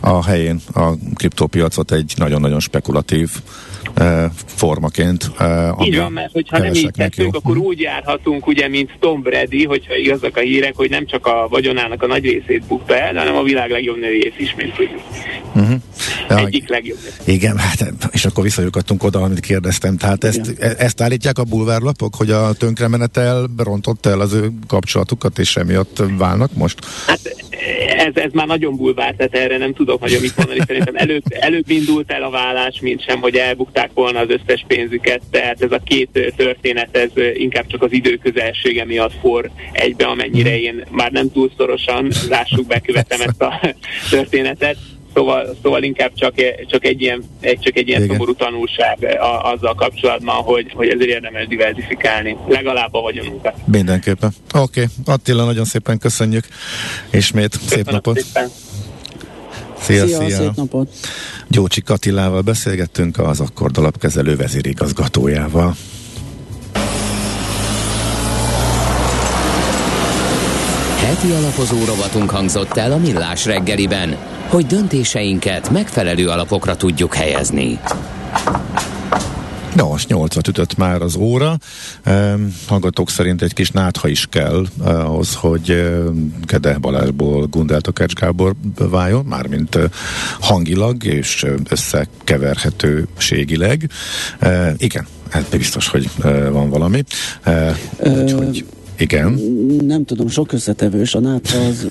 a helyén a kriptópiacot egy nagyon-nagyon spekulatív formaként. Így van, mert hogyha nem így tettünk, akkor úgy járhatunk, ugye, mint Tom Brady, hogyha igazak a hírek, hogy nem csak a vagyonának a nagy részét bukta el, hanem a világ legjobb nőjét is, mint tudjuk. Uh-huh. Egyik legjobb. Igen, hát, és akkor visszajukadtunk oda, amit kérdeztem. Tehát ezt, e, ezt állítják a bulvárlapok, hogy a tönkremenetel rontott el az ő kapcsolatukat, és emiatt válnak most? Hát ez, ez már nagyon bulvár, tehát erre nem tudok nagyon mit mondani. Szerintem előbb, előbb indult el a vállás, mint sem, hogy elbukták volna az összes pénzüket. Tehát ez a két történet, ez inkább csak az időközelsége miatt for egybe, amennyire én már nem túl szorosan, lássuk be, követem ezt a történetet. Szóval, szóval inkább csak, csak egy ilyen, egy, csak egy ilyen szomorú tanulság a, azzal kapcsolatban, hogy, hogy ezért érdemes diversifikálni. Legalább a vagyonunkat. Mindenképpen. Oké, okay. Attila, nagyon szépen köszönjük. Ismét Köszönöm szép napot. Szépen. Szia, szia, szia. szép napot. Gyócsi Katilával beszélgettünk az Akkord alapkezelő vezérigazgatójával. Heti alapozó rovatunk hangzott el a Millás reggeliben, hogy döntéseinket megfelelő alapokra tudjuk helyezni. Na, most 8 ütött már az óra. Um, hallgatók szerint egy kis nátha is kell uh, ahhoz, hogy uh, Kede Balázsból Gundel Tokács Gábor váljon, mármint uh, hangilag és uh, összekeverhetőségileg. Uh, igen, hát biztos, hogy van valami. Úgyhogy Igen. Nem tudom, sok összetevős, a nátra az,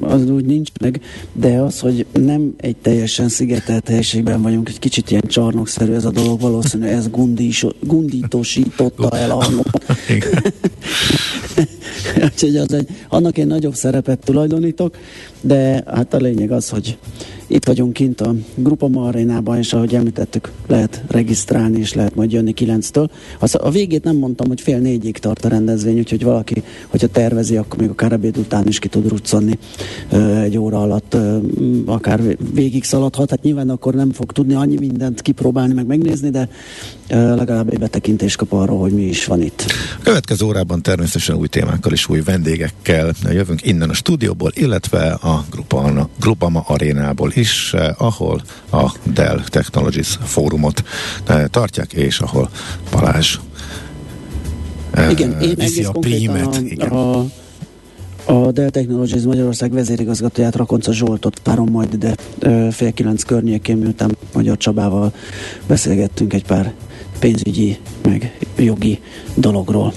az úgy nincs meg, de az, hogy nem egy teljesen szigetelt helységben vagyunk, egy kicsit ilyen csarnokszerű ez a dolog, valószínűleg ez gundis, gundítosította el a [LAUGHS] [LAUGHS] Úgyhogy az egy, annak én nagyobb szerepet tulajdonítok, de hát a lényeg az, hogy itt vagyunk kint a Grupama arénában, és ahogy említettük, lehet regisztrálni, és lehet majd jönni 9-től. Az, a végét nem mondtam, hogy fél négyig tart a rendezvény, úgyhogy valaki, hogyha tervezi, akkor még akár ebéd után is ki tud ruccanni egy óra alatt, akár végig szaladhat. Hát nyilván akkor nem fog tudni annyi mindent kipróbálni, meg megnézni, de legalább egy betekintést kap arról, hogy mi is van itt. A következő órában természetesen új témákkal és új vendégekkel jövünk innen a stúdióból, illetve a Grupama, Grupama arénából is, eh, ahol a Dell Technologies fórumot eh, tartják, és ahol Balázs eh, igen, én viszi a prímet. A, igen. A, a Dell Technologies Magyarország vezérigazgatóját Rakonca Zsoltot várom majd ide fél kilenc környékén, miután Magyar Csabával beszélgettünk egy pár pénzügyi, meg jogi dologról.